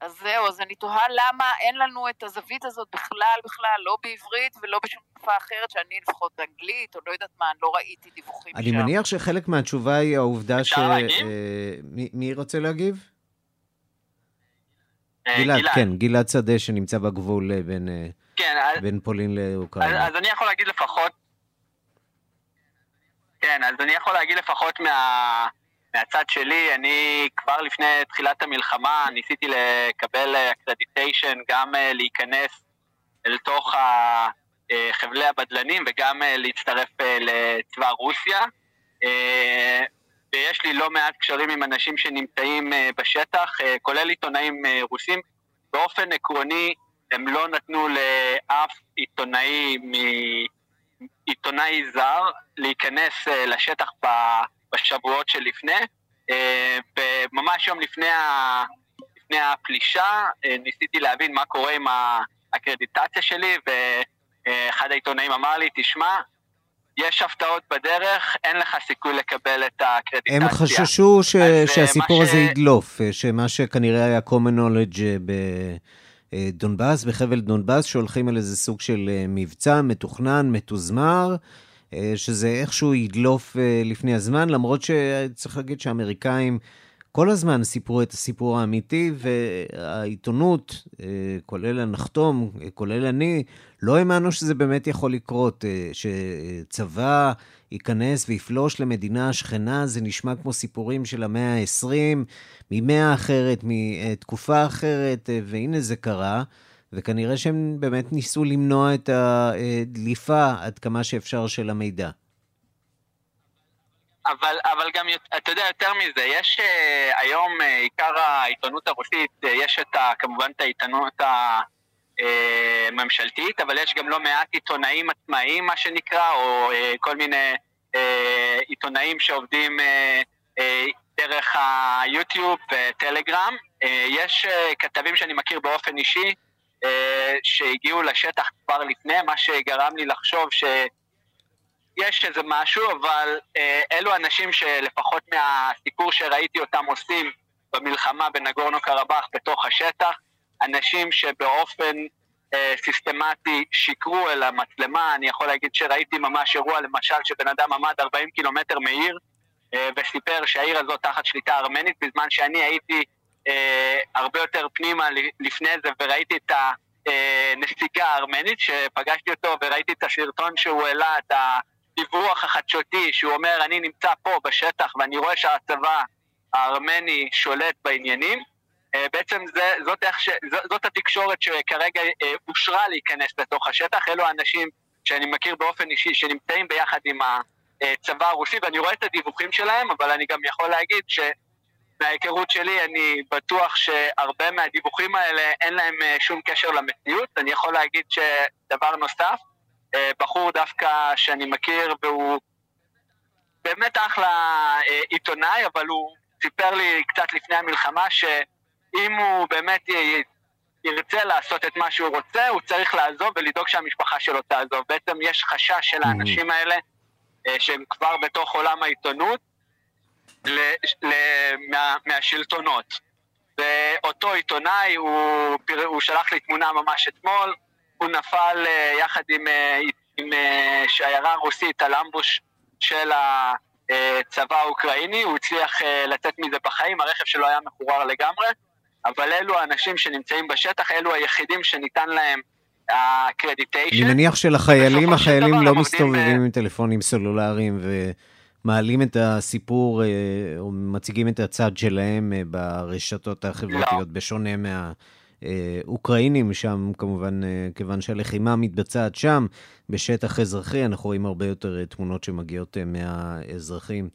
אז זהו, אז אני תוהה למה אין לנו את הזווית הזאת בכלל, בכלל, לא בעברית ולא בשום שפה אחרת, שאני לפחות אנגלית, או לא יודעת מה, אני לא ראיתי דיווחים אני שם. אני מניח שחלק מהתשובה היא העובדה ש... להגיב? אה, מי, מי רוצה להגיב? אה, גלעד, גלעד, כן, גלעד שדה שנמצא בגבול אה, בין, כן, בין פולין לאוקראינה. אז, אז אני יכול להגיד לפחות... כן, אז אני יכול להגיד לפחות מה... מהצד שלי, אני כבר לפני תחילת המלחמה ניסיתי לקבל אקרדיטיישן, גם אה, להיכנס אל תוך אה, חבלי הבדלנים וגם אה, להצטרף לצבא רוסיה. ויש לי לא מעט קשרים עם אנשים שנמצאים בשטח, כולל עיתונאים רוסים. באופן עקרוני, הם לא נתנו לאף עיתונאי עיתונאי זר להיכנס לשטח בשבועות שלפני, אה, וממש יום לפני, ה... לפני הפלישה אה, ניסיתי להבין מה קורה עם האקרדיטציה שלי, ואחד העיתונאים אמר לי, תשמע, יש הפתעות בדרך, אין לך סיכוי לקבל את האקרדיטציה. הם חששו ש... אה, שהסיפור הזה ש... ידלוף, שמה שכנראה היה common knowledge בדונבאס, בחבל דונבאס, שהולכים על איזה סוג של מבצע מתוכנן, מתוזמר, שזה איכשהו ידלוף אה, לפני הזמן, למרות שצריך להגיד שהאמריקאים כל הזמן סיפרו את הסיפור האמיתי, והעיתונות, אה, כולל הנחתום, כולל אני, לא האמנו שזה באמת יכול לקרות, שצבא ייכנס ויפלוש למדינה שכנה, זה נשמע כמו סיפורים של המאה ה-20, ממאה אחרת, מתקופה אחרת, והנה זה קרה. וכנראה שהם באמת ניסו למנוע את הדליפה עד כמה שאפשר של המידע. אבל, אבל גם, אתה יודע, יותר מזה, יש uh, היום uh, עיקר העיתונות הרוסית, uh, יש את ה, כמובן את העיתונות הממשלתית, אבל יש גם לא מעט עיתונאים עצמאיים, מה שנקרא, או כל מיני עיתונאים שעובדים דרך היוטיוב וטלגרם. יש כתבים שאני מכיר באופן אישי, שהגיעו לשטח כבר לפני, מה שגרם לי לחשוב ש... יש איזה משהו, אבל אה, אלו אנשים שלפחות מהסיפור שראיתי אותם עושים במלחמה בנגורנו קרבאח בתוך השטח, אנשים שבאופן אה, סיסטמטי שיקרו אל המצלמה, אני יכול להגיד שראיתי ממש אירוע למשל שבן אדם עמד 40 קילומטר מעיר אה, וסיפר שהעיר הזאת תחת שליטה ארמנית בזמן שאני הייתי אה, הרבה יותר פנימה לפני זה וראיתי את הנסיגה אה, הארמנית, שפגשתי אותו וראיתי את הסרטון שהוא העלה, את. הדיווח החדשותי שהוא אומר אני נמצא פה בשטח ואני רואה שהצבא הארמני שולט בעניינים, אה, בעצם זה, זאת, ש, זאת התקשורת שכרגע אה, אושרה להיכנס לתוך השטח, אלו האנשים שאני מכיר באופן אישי שנמצאים ביחד עם הצבא הרוסי ואני רואה את הדיווחים שלהם, אבל אני גם יכול להגיד שמההיכרות שלי אני בטוח שהרבה מהדיווחים האלה אין להם אה, שום קשר למציאות. אני יכול להגיד שדבר נוסף, אה, בחור דווקא שאני מכיר והוא באמת אחלה אה, עיתונאי, אבל הוא סיפר לי קצת לפני המלחמה שאם הוא באמת ירצה לעשות את מה שהוא רוצה, הוא צריך לעזוב ולדאוג שהמשפחה שלו תעזוב. בעצם יש חשש של mm-hmm. האנשים האלה, שהם כבר בתוך עולם העיתונות, מה, מהשלטונות. ואותו עיתונאי, הוא, הוא שלח לי תמונה ממש אתמול, הוא נפל אה, יחד עם, אה, עם אה, שיירה רוסית על אמבוש של הצבא האוקראיני, הוא הצליח לצאת מזה בחיים, הרכב שלו היה מחורר לגמרי, אבל אלו האנשים שנמצאים בשטח, אלו היחידים שניתן להם הקרדיטיישן. אני מניח שלחיילים, החיילים לא מסתובבים עם טלפונים סלולריים ומעלים את הסיפור או מציגים את הצד שלהם ברשתות החברתיות, לא. בשונה מה... אה, אוקראינים שם, כמובן, אה, כיוון שהלחימה מתבצעת שם, בשטח אזרחי, אנחנו רואים הרבה יותר אה, תמונות שמגיעות מהאזרחים.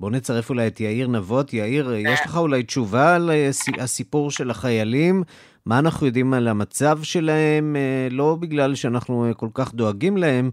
בואו נצרף אולי את יאיר נבות. יאיר, יש לך אולי תשובה על הסיפור של החיילים? מה אנחנו יודעים על המצב שלהם? לא בגלל שאנחנו כל כך דואגים להם,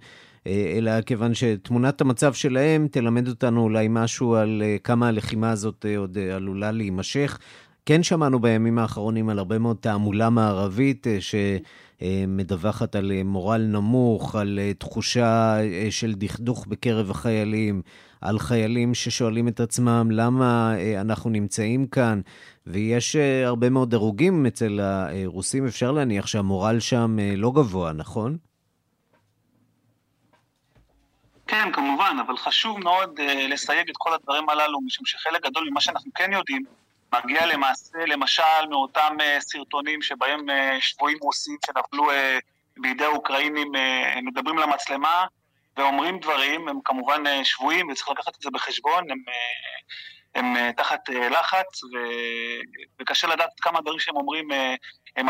אלא כיוון שתמונת המצב שלהם תלמד אותנו אולי משהו על כמה הלחימה הזאת עוד עלולה להימשך. כן שמענו בימים האחרונים על הרבה מאוד תעמולה מערבית אה, שמדווחת על אה, מורל נמוך, על אה, תחושה של דכדוך בקרב החיילים, על חיילים ששואלים את עצמם למה אנחנו נמצאים כאן, ויש הרבה מאוד דירוגים אצל הרוסים, אפשר להניח שהמורל שם לא גבוה, נכון? כן, כמובן, אבל חשוב מאוד לסייג את כל הדברים הללו, משום שחלק גדול ממה שאנחנו כן יודעים, מגיע למעשה, למשל, מאותם uh, סרטונים שבהם uh, שבויים רוסים שנפלו uh, בידי האוקראינים uh, מדברים למצלמה ואומרים דברים, הם כמובן uh, שבויים וצריך לקחת את זה בחשבון, הם, uh, הם uh, תחת uh, לחץ ו... וקשה לדעת כמה דברים שהם אומרים uh.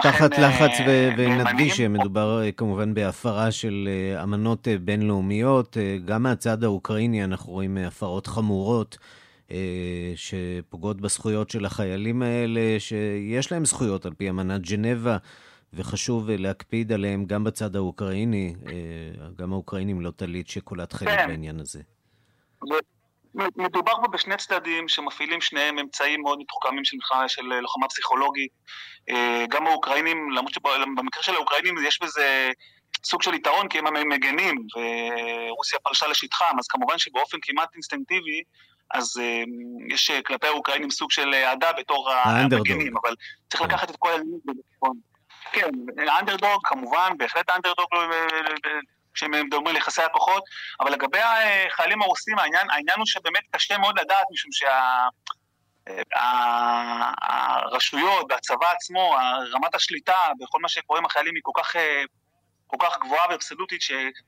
תחת לחץ ו- ונדגיש שמדובר כמובן בהפרה של אמנות בינלאומיות, גם מהצד האוקראיני אנחנו רואים הפרות חמורות. אה, שפוגעות בזכויות של החיילים האלה, שיש להם זכויות על פי אמנת ג'נבה, וחשוב להקפיד עליהם גם בצד האוקראיני, אה, גם האוקראינים לא טלית שקולת חלק כן. בעניין הזה. מדובר פה בשני צדדים שמפעילים שניהם אמצעים מאוד מתוחכמים של, של לוחמה פסיכולוגית. אה, גם האוקראינים, למרות שבמקרה של האוקראינים יש בזה סוג של יתרון כי הם מגנים ורוסיה פלשה לשטחם, אז כמובן שבאופן כמעט אינסטינקטיבי אז אה, יש אה, כלפי האוקראינים סוג של אהדה בתור המגנים, אבל צריך לקחת את כל הלימוד בביטחון. כן, האנדרדוג כמובן, בהחלט האנדרדוג אה, כשהם מדברים על יחסי הכוחות, אבל לגבי החיילים הרוסים, העניין, העניין הוא שבאמת קשה מאוד לדעת, משום שהרשויות והצבא עצמו, רמת השליטה בכל מה שקורה עם החיילים היא כל כך, כל כך גבוהה ואבסולוטית,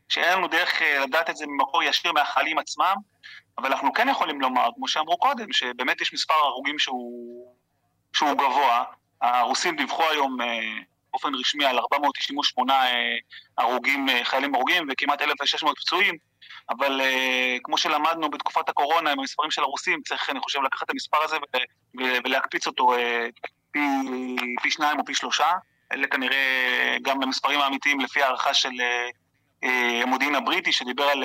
שאין לנו דרך לדעת את זה ממקור ישיר מהחיילים עצמם. אבל אנחנו כן יכולים לומר, כמו שאמרו קודם, שבאמת יש מספר הרוגים שהוא, שהוא גבוה. הרוסים דיווחו היום, אה, באופן רשמי על 498 הרוגים, חיילים הרוגים וכמעט 1,600 פצועים, אבל כמו שלמדנו בתקופת הקורונה עם המספרים של הרוסים, צריך, אני חושב, לקחת את המספר הזה ולהקפיץ אותו פי, פי שניים או פי שלושה. אלה כנראה גם במספרים האמיתיים לפי הערכה של המודיעין הבריטי, שדיבר על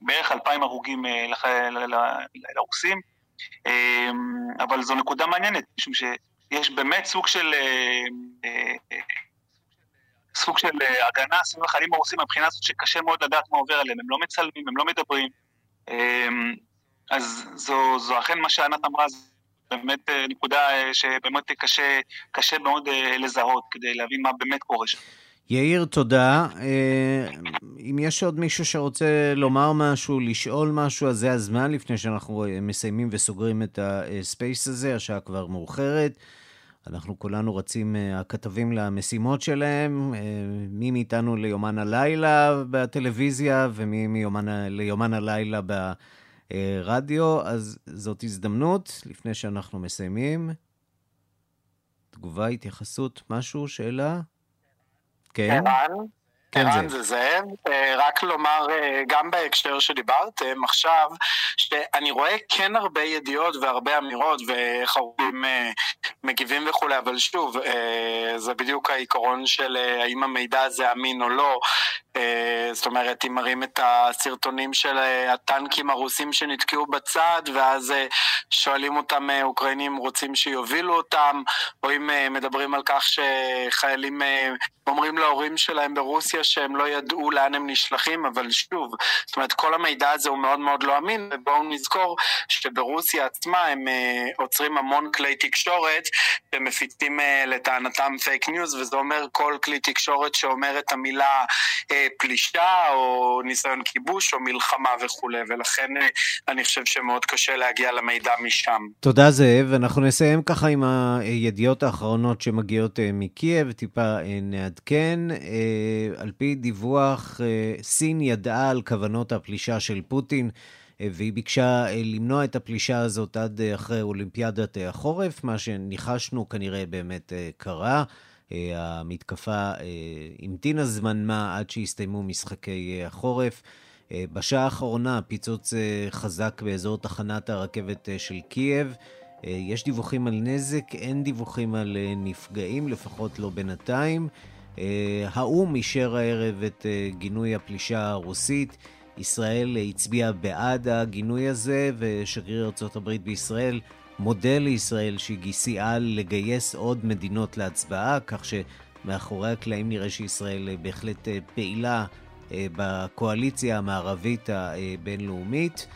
בערך אלפיים הרוגים לרוסים. אבל זו נקודה מעניינת, משום שיש באמת סוג של... סוג של הגנה סביב החיילים הרוסים מהבחינה הזאת שקשה מאוד לדעת מה עובר עליהם, הם לא מצלמים, הם לא מדברים. אז זו, זו אכן מה שענת אמרה, זו באמת נקודה שבאמת קשה, קשה מאוד לזהות כדי להבין מה באמת קורה שם. יאיר, תודה. אם יש עוד מישהו שרוצה לומר משהו, לשאול משהו, אז זה הזמן לפני שאנחנו מסיימים וסוגרים את הספייס הזה, השעה כבר מאוחרת. אנחנו כולנו רצים, הכתבים למשימות שלהם, מי מאיתנו ליומן הלילה בטלוויזיה ומי מיומן, ליומן הלילה ברדיו, אז זאת הזדמנות לפני שאנחנו מסיימים. תגובה, התייחסות, משהו, שאלה? כן. כן, ערן זה זאב. רק לומר, גם בהקשר שדיברתם עכשיו, שאני רואה כן הרבה ידיעות והרבה אמירות ואיך הרבים מגיבים וכולי, אבל שוב, זה בדיוק העיקרון של האם המידע הזה אמין או לא. זאת אומרת, אם מראים את הסרטונים של הטנקים הרוסים שנתקעו בצד, ואז שואלים אותם אוקראינים רוצים שיובילו אותם, או אם מדברים על כך שחיילים אומרים להורים שלהם ברוסיה שהם לא ידעו לאן הם נשלחים, אבל שוב, זאת אומרת, כל המידע הזה הוא מאוד מאוד לא אמין, ובואו נזכור שברוסיה עצמה הם עוצרים המון כלי תקשורת, ומפיצים לטענתם פייק ניוז, וזה אומר כל כלי תקשורת שאומר את המילה פלישה, או ניסיון כיבוש, או מלחמה וכולי, ולכן אני חושב שמאוד קשה להגיע למידע משם. תודה זאב, אנחנו נסיים ככה עם הידיעות האחרונות שמגיעות מקייב, טיפה נעדכן. על פי דיווח, סין ידעה על כוונות הפלישה של פוטין, והיא ביקשה למנוע את הפלישה הזאת עד אחרי אולימפיאדת החורף, מה שניחשנו כנראה באמת קרה. המתקפה המתינה זמן מה עד שהסתיימו משחקי החורף. בשעה האחרונה פיצוץ חזק באזור תחנת הרכבת של קייב. יש דיווחים על נזק, אין דיווחים על נפגעים, לפחות לא בינתיים. האו"ם אישר הערב את גינוי הפלישה הרוסית. ישראל הצביעה בעד הגינוי הזה, ושגריר ארה"ב בישראל מודה לישראל שהיא סייעה לגייס עוד מדינות להצבעה, כך שמאחורי הקלעים נראה שישראל בהחלט פעילה בקואליציה המערבית הבינלאומית.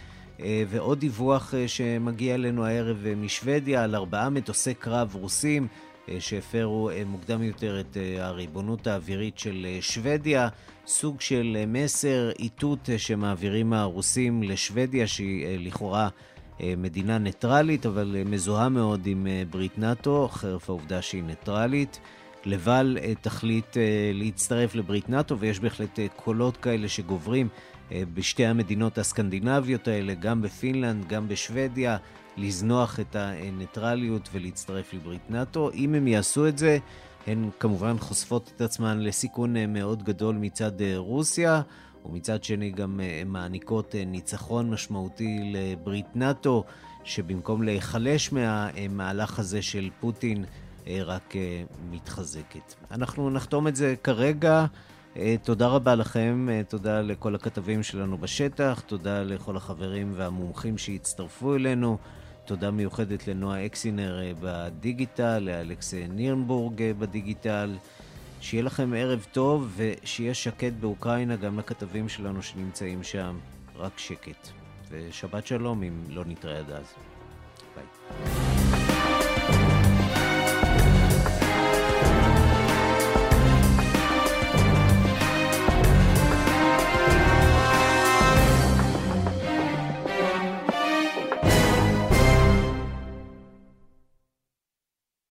ועוד דיווח שמגיע אלינו הערב משוודיה על ארבעה מטוסי קרב רוסים שהפרו מוקדם יותר את הריבונות האווירית של שוודיה, סוג של מסר איתות שמעבירים הרוסים לשוודיה שהיא לכאורה מדינה ניטרלית, אבל מזוהה מאוד עם ברית נאט"ו, חרף העובדה שהיא ניטרלית. לבל תחליט להצטרף לברית נאט"ו, ויש בהחלט קולות כאלה שגוברים בשתי המדינות הסקנדינביות האלה, גם בפינלנד, גם בשוודיה, לזנוח את הניטרליות ולהצטרף לברית נאט"ו. אם הם יעשו את זה, הן כמובן חושפות את עצמן לסיכון מאוד גדול מצד רוסיה. ומצד שני גם מעניקות ניצחון משמעותי לברית נאט"ו, שבמקום להיחלש מהמהלך הזה של פוטין, רק מתחזקת. אנחנו נחתום את זה כרגע. תודה רבה לכם, תודה לכל הכתבים שלנו בשטח, תודה לכל החברים והמומחים שהצטרפו אלינו. תודה מיוחדת לנועה אקסינר בדיגיטל, לאלכס נירנבורג בדיגיטל. שיהיה לכם ערב טוב ושיהיה שקט באוקראינה גם לכתבים שלנו שנמצאים שם, רק שקט. ושבת שלום אם לא נתראה עד אז. ביי.